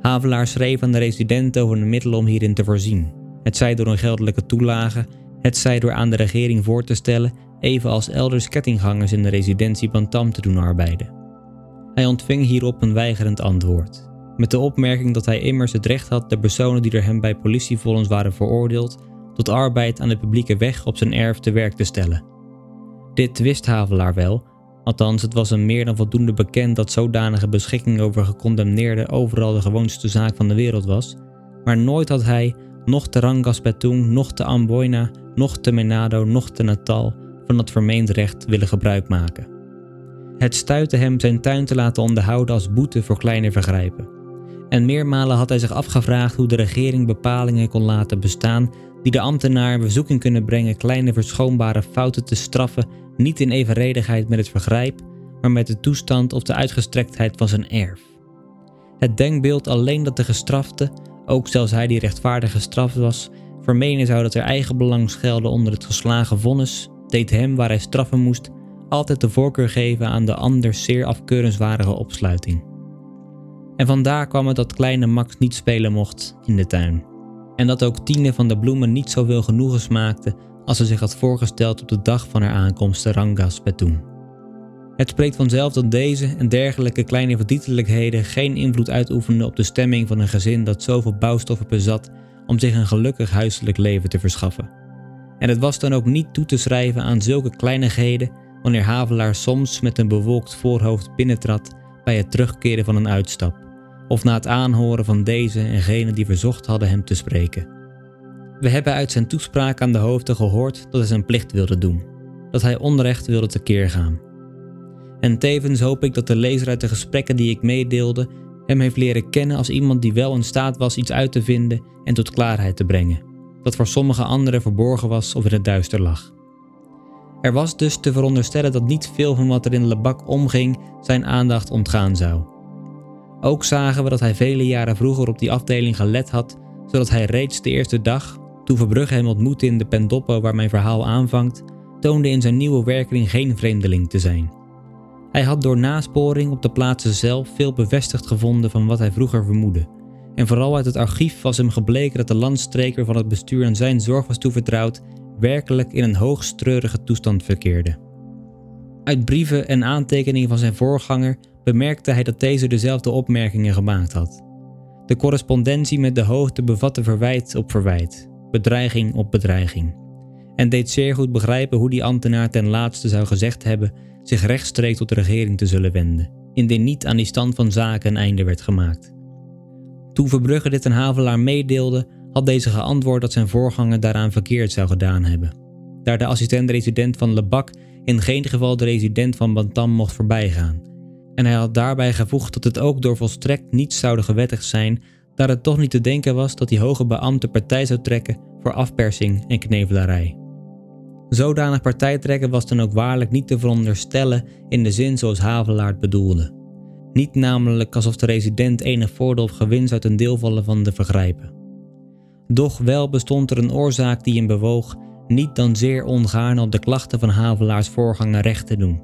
Havelaar schreef aan de resident over de middelen om hierin te voorzien, het zij door een geldelijke toelage, het zij door aan de regering voor te stellen, evenals elders kettinggangers in de residentie Bantam te doen arbeiden. Hij ontving hierop een weigerend antwoord, met de opmerking dat hij immers het recht had de personen die door hem bij politievollens waren veroordeeld tot arbeid aan de publieke weg op zijn erf te werk te stellen. Dit wist Havelaar wel, althans het was hem meer dan voldoende bekend dat zodanige beschikking over gekondemneerden overal de gewoonste zaak van de wereld was, maar nooit had hij, noch te Rangaspetung, noch te Amboina, noch te Menado, noch te Natal van dat vermeend recht willen gebruik maken. Het stuitte hem zijn tuin te laten onderhouden als boete voor kleine vergrijpen. En meermalen had hij zich afgevraagd hoe de regering bepalingen kon laten bestaan die de ambtenaar in bezoeking kunnen brengen kleine verschoonbare fouten te straffen, niet in evenredigheid met het vergrijp, maar met de toestand of de uitgestrektheid van zijn erf. Het denkbeeld alleen dat de gestrafte, ook zelfs hij die rechtvaardig gestraft was, vermenen zou dat er eigen belang schelde onder het geslagen vonnis, deed hem waar hij straffen moest altijd de voorkeur geven aan de anders zeer afkeurenswaardige opsluiting. En vandaar kwam het dat kleine Max niet spelen mocht in de tuin. En dat ook Tine van de bloemen niet zoveel genoegen smaakte als ze zich had voorgesteld op de dag van haar aankomst te Rangas. Het spreekt vanzelf dat deze en dergelijke kleine verdienstelijkheden geen invloed uitoefenden op de stemming van een gezin dat zoveel bouwstoffen bezat om zich een gelukkig huiselijk leven te verschaffen. En het was dan ook niet toe te schrijven aan zulke kleinigheden wanneer Havelaar soms met een bewolkt voorhoofd binnentrad bij het terugkeren van een uitstap, of na het aanhoren van deze en gene die verzocht hadden hem te spreken. We hebben uit zijn toespraak aan de hoofden gehoord dat hij zijn plicht wilde doen, dat hij onrecht wilde tekeer gaan. En tevens hoop ik dat de lezer uit de gesprekken die ik meedeelde hem heeft leren kennen als iemand die wel in staat was iets uit te vinden en tot klaarheid te brengen, dat voor sommige anderen verborgen was of in het duister lag. Er was dus te veronderstellen dat niet veel van wat er in Lebak omging zijn aandacht ontgaan zou. Ook zagen we dat hij vele jaren vroeger op die afdeling gelet had, zodat hij reeds de eerste dag, toen Verbrugge hem ontmoette in de Pendoppo waar mijn verhaal aanvangt, toonde in zijn nieuwe werking geen vreemdeling te zijn. Hij had door nasporing op de plaatsen zelf veel bevestigd gevonden van wat hij vroeger vermoedde. En vooral uit het archief was hem gebleken dat de landstreker van het bestuur aan zijn zorg was toevertrouwd werkelijk in een hoogst treurige toestand verkeerde. Uit brieven en aantekeningen van zijn voorganger bemerkte hij dat deze dezelfde opmerkingen gemaakt had. De correspondentie met de hoogte bevatte verwijt op verwijt, bedreiging op bedreiging, en deed zeer goed begrijpen hoe die ambtenaar ten laatste zou gezegd hebben zich rechtstreeks tot de regering te zullen wenden, indien niet aan die stand van zaken een einde werd gemaakt. Toen Verbrugge dit een Havelaar meedeelde, had deze geantwoord dat zijn voorganger daaraan verkeerd zou gedaan hebben. Daar de assistent-resident van Lebak in geen geval de resident van Bantam mocht voorbijgaan. En hij had daarbij gevoegd dat het ook door volstrekt niet zouden gewettigd zijn, daar het toch niet te denken was dat die hoge beambte partij zou trekken voor afpersing en knevelarij. Zodanig partijtrekken was dan ook waarlijk niet te veronderstellen in de zin zoals Havelaar bedoelde. Niet namelijk alsof de resident enig voordeel of gewin uit een deel vallen van de vergrijpen. Doch wel bestond er een oorzaak die hem bewoog niet dan zeer ongaarne op de klachten van Havelaars voorganger recht te doen.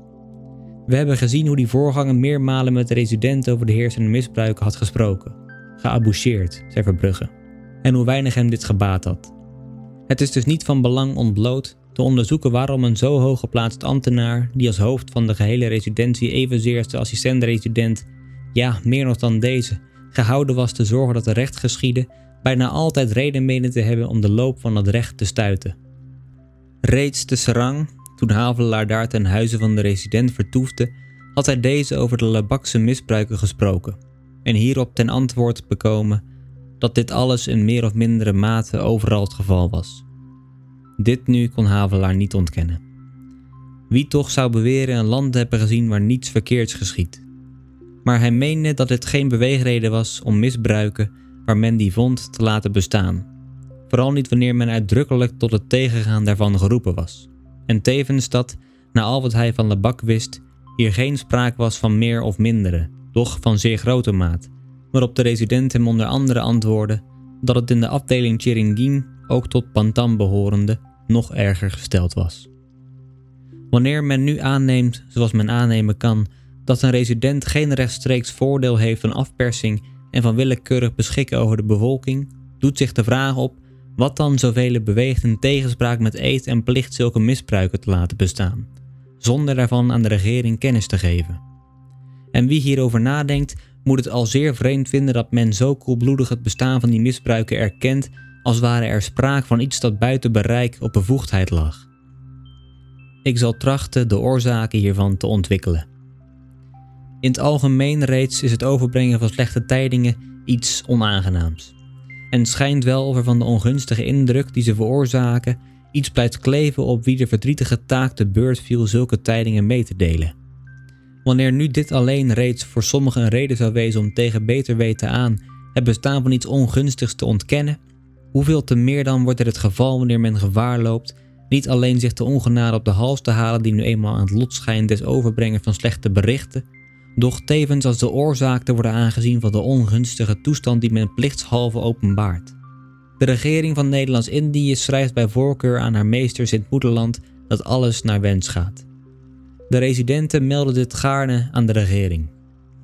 We hebben gezien hoe die voorganger meermalen met de resident over de heersende misbruiken had gesproken. Geaboucheerd, zei Verbrugge. En hoe weinig hem dit gebaat had. Het is dus niet van belang ontbloot te onderzoeken waarom een zo hoog geplaatst ambtenaar, die als hoofd van de gehele residentie evenzeer als de assistent-resident, ja, meer nog dan deze, gehouden was te zorgen dat er recht geschiedde bijna altijd reden menen te hebben om de loop van het recht te stuiten. Reeds te Serang, toen Havelaar daar ten huize van de resident vertoefde, had hij deze over de Labakse misbruiken gesproken. en hierop ten antwoord bekomen dat dit alles in meer of mindere mate overal het geval was. Dit nu kon Havelaar niet ontkennen. Wie toch zou beweren een land te hebben gezien waar niets verkeerds geschiet. Maar hij meende dat dit geen beweegreden was om misbruiken waar men die vond te laten bestaan. Vooral niet wanneer men uitdrukkelijk tot het tegengaan daarvan geroepen was. En tevens dat, na al wat hij van Lebak wist, hier geen spraak was van meer of mindere, doch van zeer grote maat, waarop de resident hem onder andere antwoordde dat het in de afdeling Chiringin, ook tot Pantam behorende, nog erger gesteld was. Wanneer men nu aanneemt, zoals men aannemen kan, dat een resident geen rechtstreeks voordeel heeft van afpersing en van willekeurig beschikken over de bevolking, doet zich de vraag op wat dan zoveel beweegt in tegenspraak met eed en plicht zulke misbruiken te laten bestaan, zonder daarvan aan de regering kennis te geven. En wie hierover nadenkt, moet het al zeer vreemd vinden dat men zo koelbloedig het bestaan van die misbruiken erkent, als ware er sprake van iets dat buiten bereik op bevoegdheid lag. Ik zal trachten de oorzaken hiervan te ontwikkelen. In het algemeen reeds is het overbrengen van slechte tijdingen iets onaangenaams. En het schijnt wel of er van de ongunstige indruk die ze veroorzaken iets blijft kleven op wie de verdrietige taak de beurt viel zulke tijdingen mee te delen. Wanneer nu dit alleen reeds voor sommigen een reden zou wezen om tegen beter weten aan het bestaan van iets ongunstigs te ontkennen, hoeveel te meer dan wordt er het geval wanneer men gevaar loopt niet alleen zich de ongenade op de hals te halen die nu eenmaal aan het lot schijnt des overbrengen van slechte berichten, doch tevens als de oorzaak te worden aangezien van de ongunstige toestand die men plichtshalve openbaart. De regering van Nederlands-Indië schrijft bij voorkeur aan haar meester Sint-Moederland dat alles naar wens gaat. De residenten melden dit gaarne aan de regering.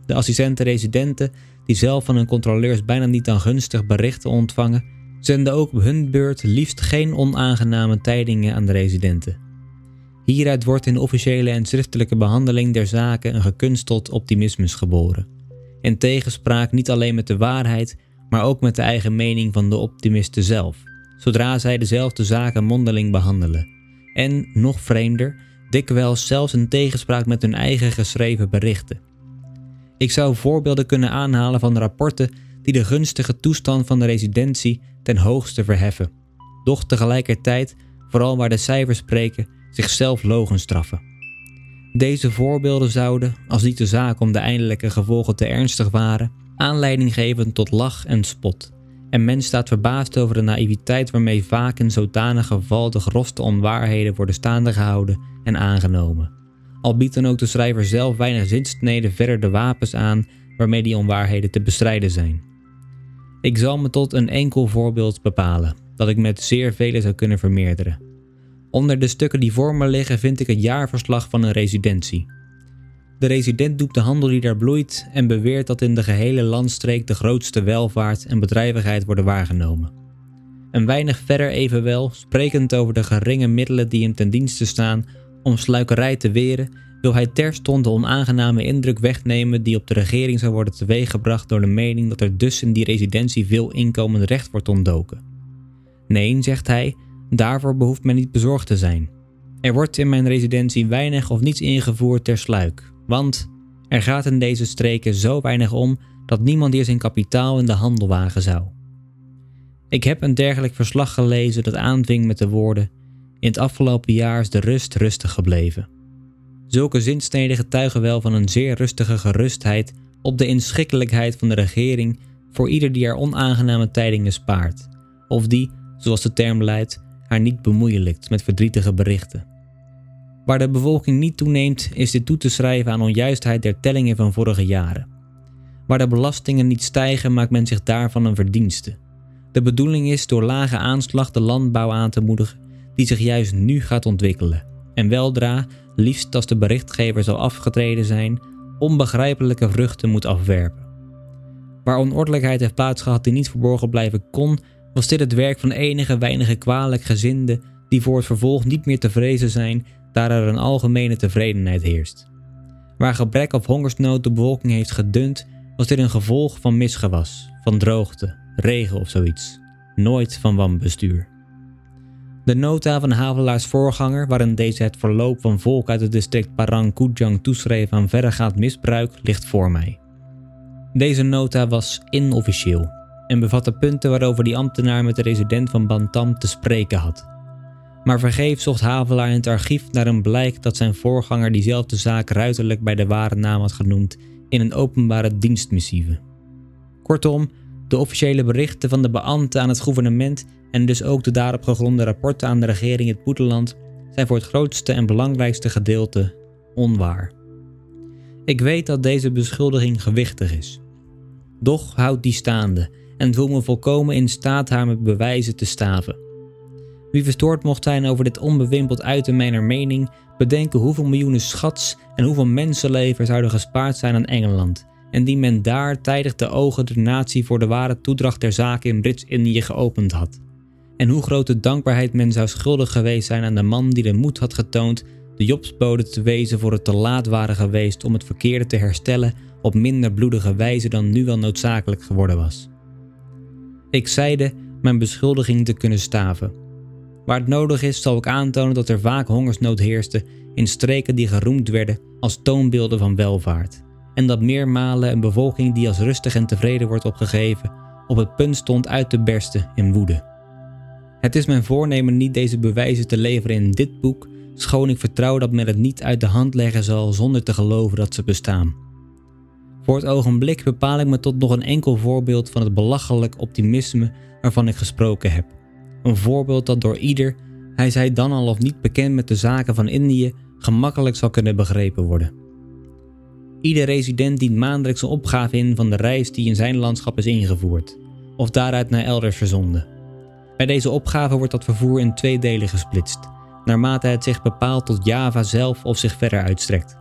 De assistenten-residenten, die zelf van hun controleurs bijna niet dan gunstig berichten ontvangen, zenden ook op hun beurt liefst geen onaangename tijdingen aan de residenten. Hieruit wordt in officiële en schriftelijke behandeling der zaken een gekunsteld optimismus geboren. In tegenspraak niet alleen met de waarheid, maar ook met de eigen mening van de optimisten zelf, zodra zij dezelfde zaken mondeling behandelen. En, nog vreemder, dikwijls zelfs in tegenspraak met hun eigen geschreven berichten. Ik zou voorbeelden kunnen aanhalen van rapporten die de gunstige toestand van de residentie ten hoogste verheffen, doch tegelijkertijd, vooral waar de cijfers spreken, zichzelf straffen. Deze voorbeelden zouden, als niet de zaak om de eindelijke gevolgen te ernstig waren, aanleiding geven tot lach en spot. En men staat verbaasd over de naïviteit waarmee vaak in zodanig geval de grofste onwaarheden worden staande gehouden en aangenomen. Al biedt dan ook de schrijver zelf weinig zinsneden verder de wapens aan waarmee die onwaarheden te bestrijden zijn. Ik zal me tot een enkel voorbeeld bepalen, dat ik met zeer vele zou kunnen vermeerderen. Onder de stukken die voor me liggen vind ik het jaarverslag van een residentie. De resident doet de handel die daar bloeit en beweert dat in de gehele landstreek de grootste welvaart en bedrijvigheid worden waargenomen. Een weinig verder evenwel, sprekend over de geringe middelen die hem ten dienste staan om sluikerij te weren, wil hij terstond de onaangename indruk wegnemen die op de regering zou worden teweeggebracht door de mening dat er dus in die residentie veel inkomend recht wordt ontdoken. Nee, zegt hij, daarvoor behoeft men niet bezorgd te zijn. Er wordt in mijn residentie weinig of niets ingevoerd ter sluik, want er gaat in deze streken zo weinig om dat niemand hier zijn kapitaal in de handel wagen zou. Ik heb een dergelijk verslag gelezen dat aanving met de woorden: In het afgelopen jaar is de rust rustig gebleven. Zulke zinsneden getuigen wel van een zeer rustige gerustheid op de inschikkelijkheid van de regering voor ieder die er onaangename tijdingen spaart, of die, zoals de term luidt, haar niet bemoeielijkt met verdrietige berichten. Waar de bevolking niet toeneemt, is dit toe te schrijven aan onjuistheid der tellingen van vorige jaren. Waar de belastingen niet stijgen, maakt men zich daarvan een verdienste. De bedoeling is door lage aanslag de landbouw aan te moedigen, die zich juist nu gaat ontwikkelen, en weldra liefst als de berichtgever zal afgetreden zijn, onbegrijpelijke vruchten moet afwerpen. Waar onordelijkheid heeft plaatsgehad die niet verborgen blijven kon, was dit het werk van enige weinige kwalijk gezinden die voor het vervolg niet meer te vrezen zijn, daar er een algemene tevredenheid heerst. Waar gebrek of hongersnood de bevolking heeft gedund, was dit een gevolg van misgewas, van droogte, regen of zoiets, nooit van wanbestuur. De nota van Havelaars voorganger, waarin deze het verloop van volk uit het district Parang Kujang toeschreef aan verregaand misbruik, ligt voor mij. Deze nota was inofficieel en bevatte punten waarover die ambtenaar met de resident van Bantam te spreken had. Maar vergeefs zocht Havelaar in het archief naar een blijk dat zijn voorganger diezelfde zaak ruiterlijk bij de ware naam had genoemd in een openbare dienstmissieve. Kortom, de officiële berichten van de beambten aan het gouvernement en dus ook de daarop gegronde rapporten aan de regering in het Boeteland zijn voor het grootste en belangrijkste gedeelte onwaar. Ik weet dat deze beschuldiging gewichtig is. Doch houd die staande en voel me volkomen in staat haar met bewijzen te staven. Wie verstoord mocht zijn over dit onbewimpeld uiten mijner mening, bedenken hoeveel miljoenen schats en hoeveel mensenlevens zouden gespaard zijn aan Engeland, en die men daar tijdig de ogen der natie voor de ware toedracht der zaken in Brits-Indië geopend had. En hoe grote dankbaarheid men zou schuldig geweest zijn aan de man die de moed had getoond de Jobsbode te wezen voor het te laat waren geweest om het verkeerde te herstellen op minder bloedige wijze dan nu wel noodzakelijk geworden was. Ik zeide mijn beschuldiging te kunnen staven. Waar het nodig is, zal ik aantonen dat er vaak hongersnood heerste in streken die geroemd werden als toonbeelden van welvaart, en dat meermalen een bevolking die als rustig en tevreden wordt opgegeven, op het punt stond uit te bersten in woede. Het is mijn voornemen niet deze bewijzen te leveren in dit boek, schoon ik vertrouw dat men het niet uit de hand leggen zal zonder te geloven dat ze bestaan. Voor het ogenblik bepaal ik me tot nog een enkel voorbeeld van het belachelijk optimisme waarvan ik gesproken heb. Een voorbeeld dat door ieder, hij zij dan al of niet bekend met de zaken van Indië, gemakkelijk zal kunnen begrepen worden. Ieder resident dient maandelijks een opgave in van de reis die in zijn landschap is ingevoerd, of daaruit naar elders verzonden. Bij deze opgave wordt dat vervoer in twee delen gesplitst, naarmate het zich bepaalt tot Java zelf of zich verder uitstrekt.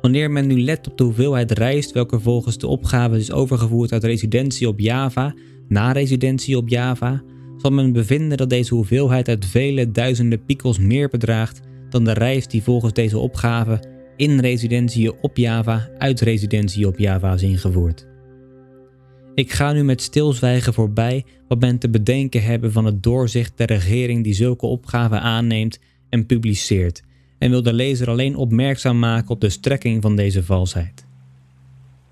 Wanneer men nu let op de hoeveelheid reist welke volgens de opgave is overgevoerd uit residentie op Java naar residentie op Java, zal men bevinden dat deze hoeveelheid uit vele duizenden piekels meer bedraagt dan de reis die volgens deze opgave in residentie op Java uit residentie op Java is ingevoerd. Ik ga nu met stilzwijgen voorbij wat men te bedenken hebben van het doorzicht der regering die zulke opgaven aanneemt en publiceert, en wil de lezer alleen opmerkzaam maken op de strekking van deze valsheid.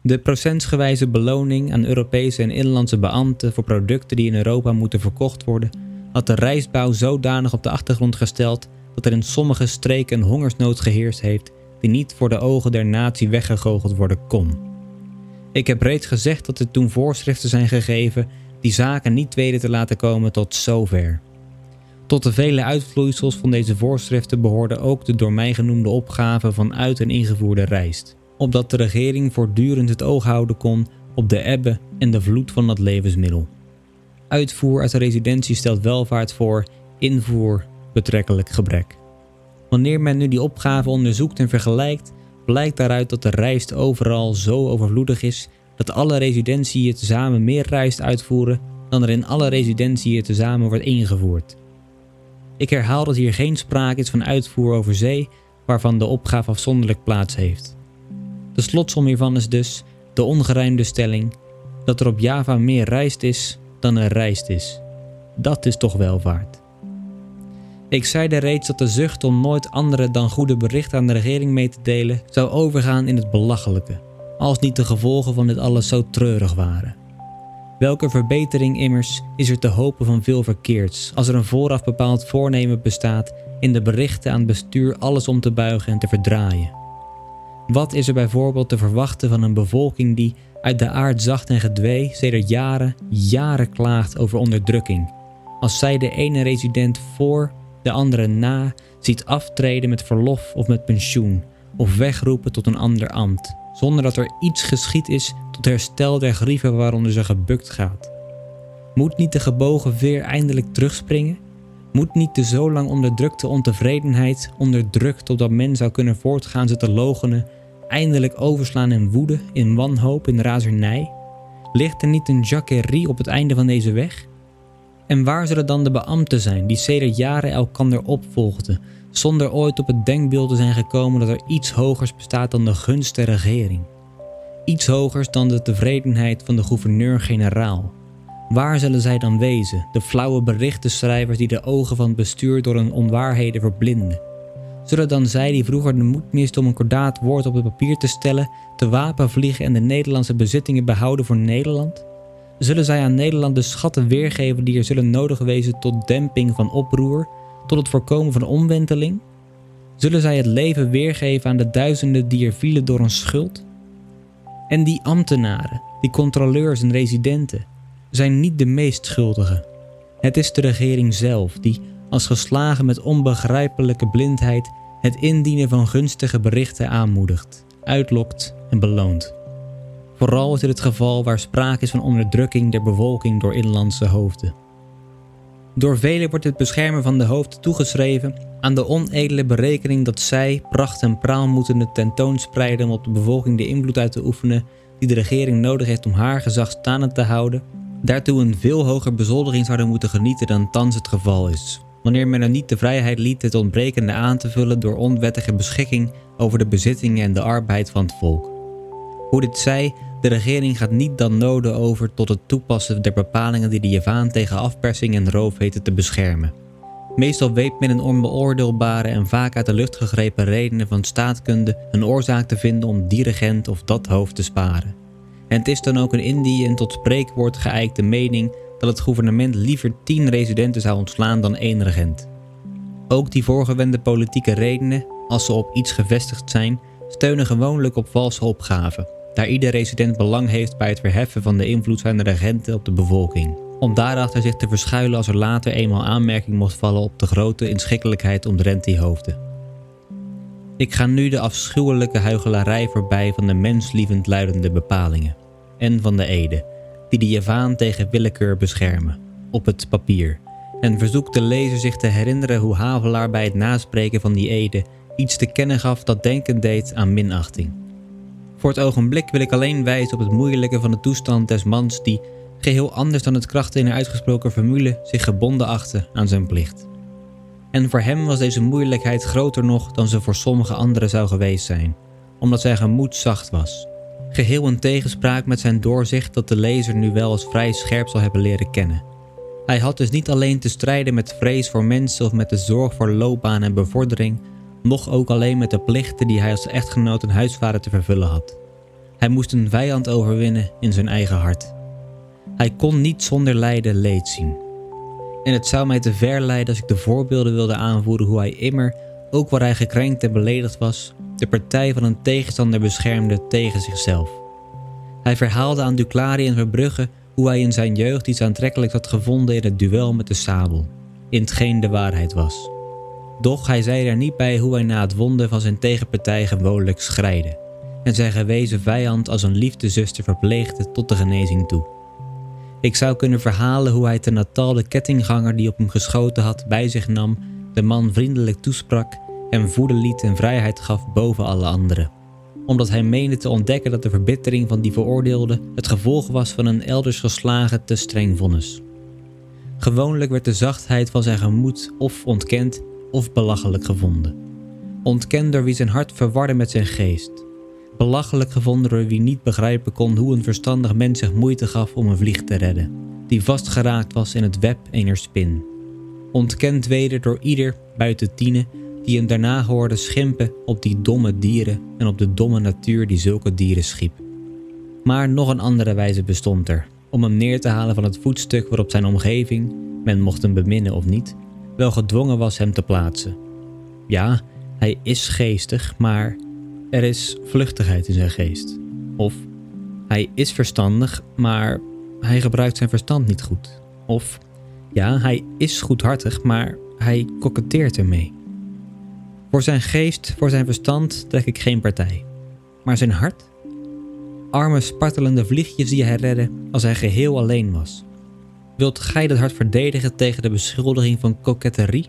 De procentsgewijze beloning aan Europese en inlandse beambten voor producten die in Europa moeten verkocht worden, had de reisbouw zodanig op de achtergrond gesteld dat er in sommige streken een hongersnood geheerst heeft niet voor de ogen der natie weggegoocheld worden kon. Ik heb reeds gezegd dat er toen voorschriften zijn gegeven die zaken niet weten te laten komen tot zover. Tot de vele uitvloeisels van deze voorschriften behoorde ook de door mij genoemde opgave van uit- en ingevoerde rijst, opdat de regering voortdurend het oog houden kon op de ebbe en de vloed van dat levensmiddel. Uitvoer uit de residentie stelt welvaart voor, invoer betrekkelijk gebrek. Wanneer men nu die opgave onderzoekt en vergelijkt, blijkt daaruit dat de rijst overal zo overvloedig is dat alle residentieën tezamen meer rijst uitvoeren dan er in alle residentieën tezamen wordt ingevoerd. Ik herhaal dat hier geen sprake is van uitvoer over zee, waarvan de opgave afzonderlijk plaats heeft. De slotsom hiervan is dus de ongerijmde stelling dat er op Java meer rijst is dan er rijst is. Dat is toch welvaart. Ik zeide reeds dat de zucht om nooit andere dan goede berichten aan de regering mee te delen zou overgaan in het belachelijke, als niet de gevolgen van dit alles zo treurig waren. Welke verbetering immers is er te hopen van veel verkeerds als er een vooraf bepaald voornemen bestaat in de berichten aan het bestuur alles om te buigen en te verdraaien? Wat is er bijvoorbeeld te verwachten van een bevolking die uit de aard zacht en gedwee sedert jaren, jaren klaagt over onderdrukking, als zij de ene resident voor, de andere na ziet aftreden met verlof of met pensioen, of wegroepen tot een ander ambt, zonder dat er iets geschied is tot herstel der grieven waaronder ze gebukt gaat. Moet niet de gebogen veer eindelijk terugspringen? Moet niet de zo lang onderdrukte ontevredenheid, onderdrukt totdat men zou kunnen voortgaan ze te logenen, eindelijk overslaan in woede, in wanhoop, in razernij? Ligt er niet een jacquerie op het einde van deze weg? En waar zullen dan de beambten zijn die sedert jaren elkander opvolgden, zonder ooit op het denkbeeld te zijn gekomen dat er iets hogers bestaat dan de gunst der regering? Iets hogers dan de tevredenheid van de gouverneur-generaal. Waar zullen zij dan wezen, de flauwe berichtenschrijvers die de ogen van het bestuur door hun onwaarheden verblinden? Zullen dan zij die vroeger de moed misten om een kordaat woord op het papier te stellen, te wapen vliegen en de Nederlandse bezittingen behouden voor Nederland? Zullen zij aan Nederland de schatten weergeven die er zullen nodig wezen tot demping van oproer, tot het voorkomen van omwenteling? Zullen zij het leven weergeven aan de duizenden die er vielen door een schuld? En die ambtenaren, die controleurs en residenten, zijn niet de meest schuldigen. Het is de regering zelf die, als geslagen met onbegrijpelijke blindheid, het indienen van gunstige berichten aanmoedigt, uitlokt en beloont. Vooral is dit het geval waar sprake is van onderdrukking der bevolking door inlandse hoofden. Door velen wordt het beschermen van de hoofden toegeschreven aan de onedele berekening dat zij pracht en praal moeten tentoonspreiden om op de bevolking de invloed uit te oefenen die de regering nodig heeft om haar gezag staande te houden, daartoe een veel hoger bezoldiging zouden moeten genieten dan thans het geval is, wanneer men er niet de vrijheid liet het ontbrekende aan te vullen door onwettige beschikking over de bezittingen en de arbeid van het volk. Hoe dit zij, de regering gaat niet dan noden over tot het toepassen der bepalingen die de Javaan tegen afpersing en roof weten te beschermen. Meestal weet men een onbeoordeelbare en vaak uit de lucht gegrepen redenen van staatkunde een oorzaak te vinden om die regent of dat hoofd te sparen. En het is dan ook in die een tot spreekwoord geëikte mening dat het gouvernement liever tien residenten zou ontslaan dan één regent. Ook die voorgewende politieke redenen, als ze op iets gevestigd zijn, steunen gewoonlijk op valse opgaven, daar ieder resident belang heeft bij het verheffen van de invloed van de regenten op de bevolking, om daarachter zich te verschuilen als er later eenmaal aanmerking mocht vallen op de grote inschikkelijkheid omtrent die hoofden. Ik ga nu de afschuwelijke huichelarij voorbij van de menslievend luidende bepalingen en van de ede, die de Javaan tegen willekeur beschermen, op het papier, en verzoek de lezer zich te herinneren hoe Havelaar bij het naspreken van die ede iets te kennen gaf dat denken deed aan minachting. Het ogenblik wil ik alleen wijzen op het moeilijke van de toestand des mans die, geheel anders dan het kracht in een uitgesproken formule, zich gebonden achtte aan zijn plicht. En voor hem was deze moeilijkheid groter nog dan ze voor sommige anderen zou geweest zijn, omdat zijn gemoed zacht was. Geheel in tegenspraak met zijn doorzicht dat de lezer nu wel als vrij scherp zal hebben leren kennen. Hij had dus niet alleen te strijden met vrees voor mensen of met de zorg voor loopbaan en bevordering, noch ook alleen met de plichten die hij als echtgenoot en huisvader te vervullen had. Hij moest een vijand overwinnen in zijn eigen hart. Hij kon niet zonder lijden leed zien. En het zou mij te ver leiden als ik de voorbeelden wilde aanvoeren hoe hij immer, ook waar hij gekrenkt en beledigd was, de partij van een tegenstander beschermde tegen zichzelf. Hij verhaalde aan Duclari en Verbrugge hoe hij in zijn jeugd iets aantrekkelijks had gevonden in het duel met de sabel, in hetgeen de waarheid was. Doch hij zei er niet bij hoe hij na het wonden van zijn tegenpartij gewoonlijk schreide en zijn gewezen vijand als een liefdezuster verpleegde tot de genezing toe. Ik zou kunnen verhalen hoe hij ten Natal de kettingganger die op hem geschoten had bij zich nam, de man vriendelijk toesprak, hem voeden liet en vrijheid gaf boven alle anderen. Omdat hij meende te ontdekken dat de verbittering van die veroordeelde het gevolg was van een elders geslagen te streng vonnis. Gewoonlijk werd de zachtheid van zijn gemoed of ontkend of belachelijk gevonden. Ontkend door wie zijn hart verwarde met zijn geest. Belachelijk gevonden door wie niet begrijpen kon hoe een verstandig mens zich moeite gaf om een vlieg te redden, die vastgeraakt was in het web ener spin. Ontkend weder door ieder, buiten Tine, die hem daarna hoorde schimpen op die domme dieren en op de domme natuur die zulke dieren schiep. Maar nog een andere wijze bestond er, om hem neer te halen van het voetstuk waarop zijn omgeving, men mocht hem beminnen of niet, wel gedwongen was hem te plaatsen. Ja, hij is geestig, maar er is vluchtigheid in zijn geest. Of hij is verstandig, maar hij gebruikt zijn verstand niet goed. Of ja, hij is goedhartig, maar hij koketteert ermee. Voor zijn geest, voor zijn verstand trek ik geen partij. Maar zijn hart? Arme spartelende vliegjes die hij redde als hij geheel alleen was. Wilt gij dat hart verdedigen tegen de beschuldiging van koketterie?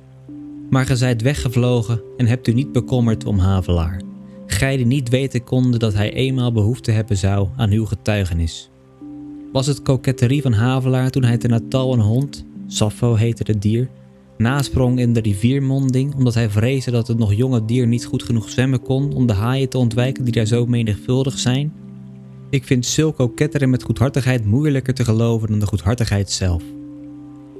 Maar ge zijt weggevlogen en hebt u niet bekommerd om Havelaar. Gij die niet weten konden dat hij eenmaal behoefte hebben zou aan uw getuigenis. Was het koketterie van Havelaar toen hij te Natal een hond, Sappho heette het dier, nasprong in de riviermonding omdat hij vreesde dat het nog jonge dier niet goed genoeg zwemmen kon om de haaien te ontwijken die daar zo menigvuldig zijn? Ik vind zulk koketteren met goedhartigheid moeilijker te geloven dan de goedhartigheid zelf.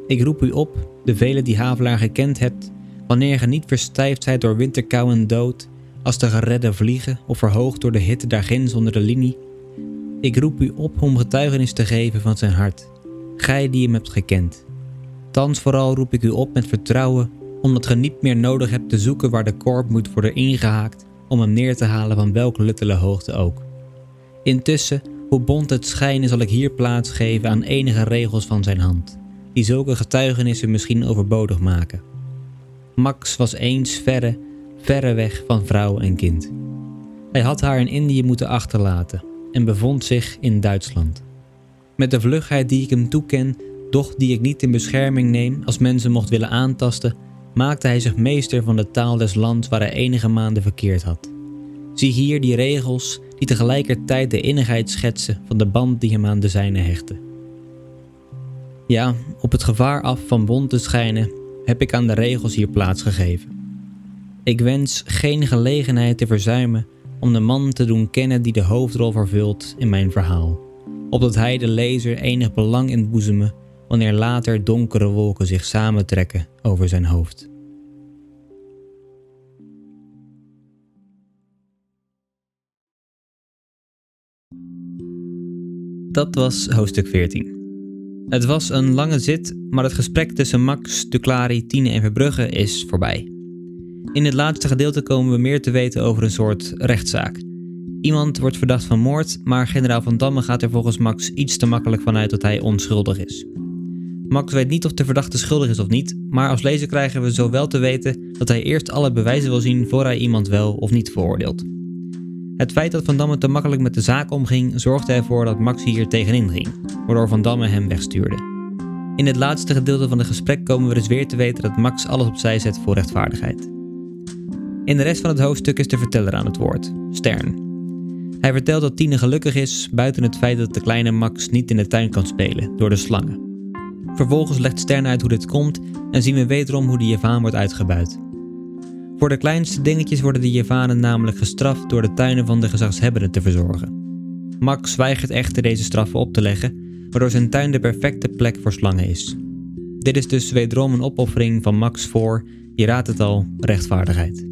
Ik roep u op, de velen die Havelaar gekend hebt, wanneer ge niet verstijfd zijt door winterkou en dood, als de geredde vliegen of verhoogd door de hitte daarginds onder de linie. Ik roep u op om getuigenis te geven van zijn hart, gij die hem hebt gekend. Thans vooral roep ik u op met vertrouwen, omdat ge niet meer nodig hebt te zoeken waar de korp moet worden ingehaakt om hem neer te halen van welke luttele hoogte ook. Intussen, hoe bont het schijnen, zal ik hier plaats geven aan enige regels van zijn hand, die zulke getuigenissen misschien overbodig maken. Max was eens verre, verre weg van vrouw en kind. Hij had haar in Indië moeten achterlaten en bevond zich in Duitsland. Met de vlugheid die ik hem toeken, doch die ik niet in bescherming neem als mensen mocht willen aantasten, maakte hij zich meester van de taal des lands waar hij enige maanden verkeerd had. Zie hier die regels die tegelijkertijd de innigheid schetsen van de band die hem aan de zijne hechtte. Ja, op het gevaar af van bond te schijnen, heb ik aan de regels hier plaats gegeven. Ik wens geen gelegenheid te verzuimen om de man te doen kennen die de hoofdrol vervult in mijn verhaal, opdat hij de lezer enig belang inboezemen wanneer later donkere wolken zich samentrekken over zijn hoofd. Dat was hoofdstuk 14. Het was een lange zit, maar het gesprek tussen Max, Duclari, Tine en Verbrugge is voorbij. In het laatste gedeelte komen we meer te weten over een soort rechtszaak. Iemand wordt verdacht van moord, maar generaal Van Damme gaat er volgens Max iets te makkelijk vanuit dat hij onschuldig is. Max weet niet of de verdachte schuldig is of niet, maar als lezer krijgen we zowel te weten dat hij eerst alle bewijzen wil zien voor hij iemand wel of niet veroordeelt. Het feit dat Van Damme te makkelijk met de zaak omging, zorgde ervoor dat Max hier tegenin ging, waardoor Van Damme hem wegstuurde. In het laatste gedeelte van het gesprek komen we dus weer te weten dat Max alles opzij zet voor rechtvaardigheid. In de rest van het hoofdstuk is de verteller aan het woord, Stern. Hij vertelt dat Tine gelukkig is, buiten het feit dat de kleine Max niet in de tuin kan spelen, door de slangen. Vervolgens legt Stern uit hoe dit komt en zien we wederom hoe de Javaan wordt uitgebuit. Voor de kleinste dingetjes worden de Javanen namelijk gestraft door de tuinen van de gezagshebbenden te verzorgen. Max weigert echter deze straffen op te leggen, waardoor zijn tuin de perfecte plek voor slangen is. Dit is dus wederom een opoffering van Max voor, je raadt het al, rechtvaardigheid.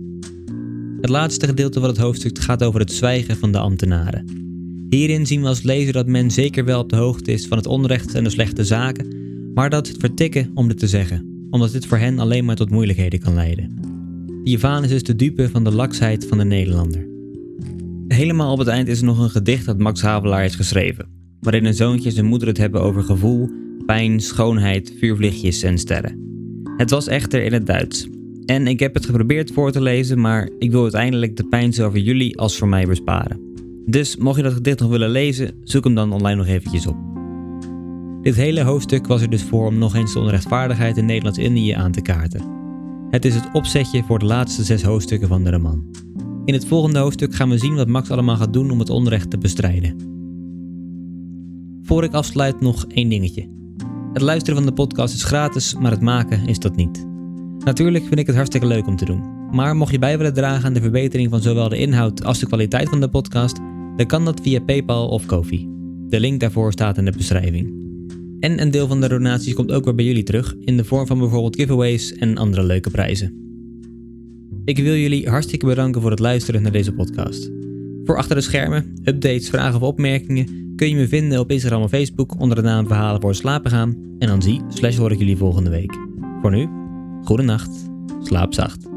Het laatste gedeelte van het hoofdstuk gaat over het zwijgen van de ambtenaren. Hierin zien we als lezer dat men zeker wel op de hoogte is van het onrecht en de slechte zaken, maar dat het vertikken om dit te zeggen, omdat dit voor hen alleen maar tot moeilijkheden kan leiden. Javaan is de dupe van de laksheid van de Nederlander. Helemaal op het eind is er nog een gedicht dat Max Havelaar heeft geschreven, waarin een zoontje en zijn moeder het hebben over gevoel, pijn, schoonheid, vuurvliegjes en sterren. Het was echter in het Duits. En ik heb het geprobeerd voor te lezen, maar ik wil uiteindelijk de pijn zowel voor jullie als voor mij besparen. Dus mocht je dat gedicht nog willen lezen, zoek hem dan online nog eventjes op. Dit hele hoofdstuk was er dus voor om nog eens de onrechtvaardigheid in Nederlands-Indië aan te kaarten. Het is het opzetje voor de laatste zes hoofdstukken van de roman. In het volgende hoofdstuk gaan we zien wat Max allemaal gaat doen om het onrecht te bestrijden. Voor ik afsluit nog één dingetje. Het luisteren van de podcast is gratis, maar het maken is dat niet. Natuurlijk vind ik het hartstikke leuk om te doen. Maar mocht je bij willen dragen aan de verbetering van zowel de inhoud als de kwaliteit van de podcast, dan kan dat via PayPal of Kofi. De link daarvoor staat in de beschrijving. En een deel van de donaties komt ook weer bij jullie terug in de vorm van bijvoorbeeld giveaways en andere leuke prijzen. Ik wil jullie hartstikke bedanken voor het luisteren naar deze podcast. Voor achter de schermen, updates, vragen of opmerkingen kun je me vinden op Instagram of Facebook onder de naam Verhalen voor slapen gaan. En dan zie slash hoor ik jullie volgende week. Voor nu, goede nacht, slaap zacht.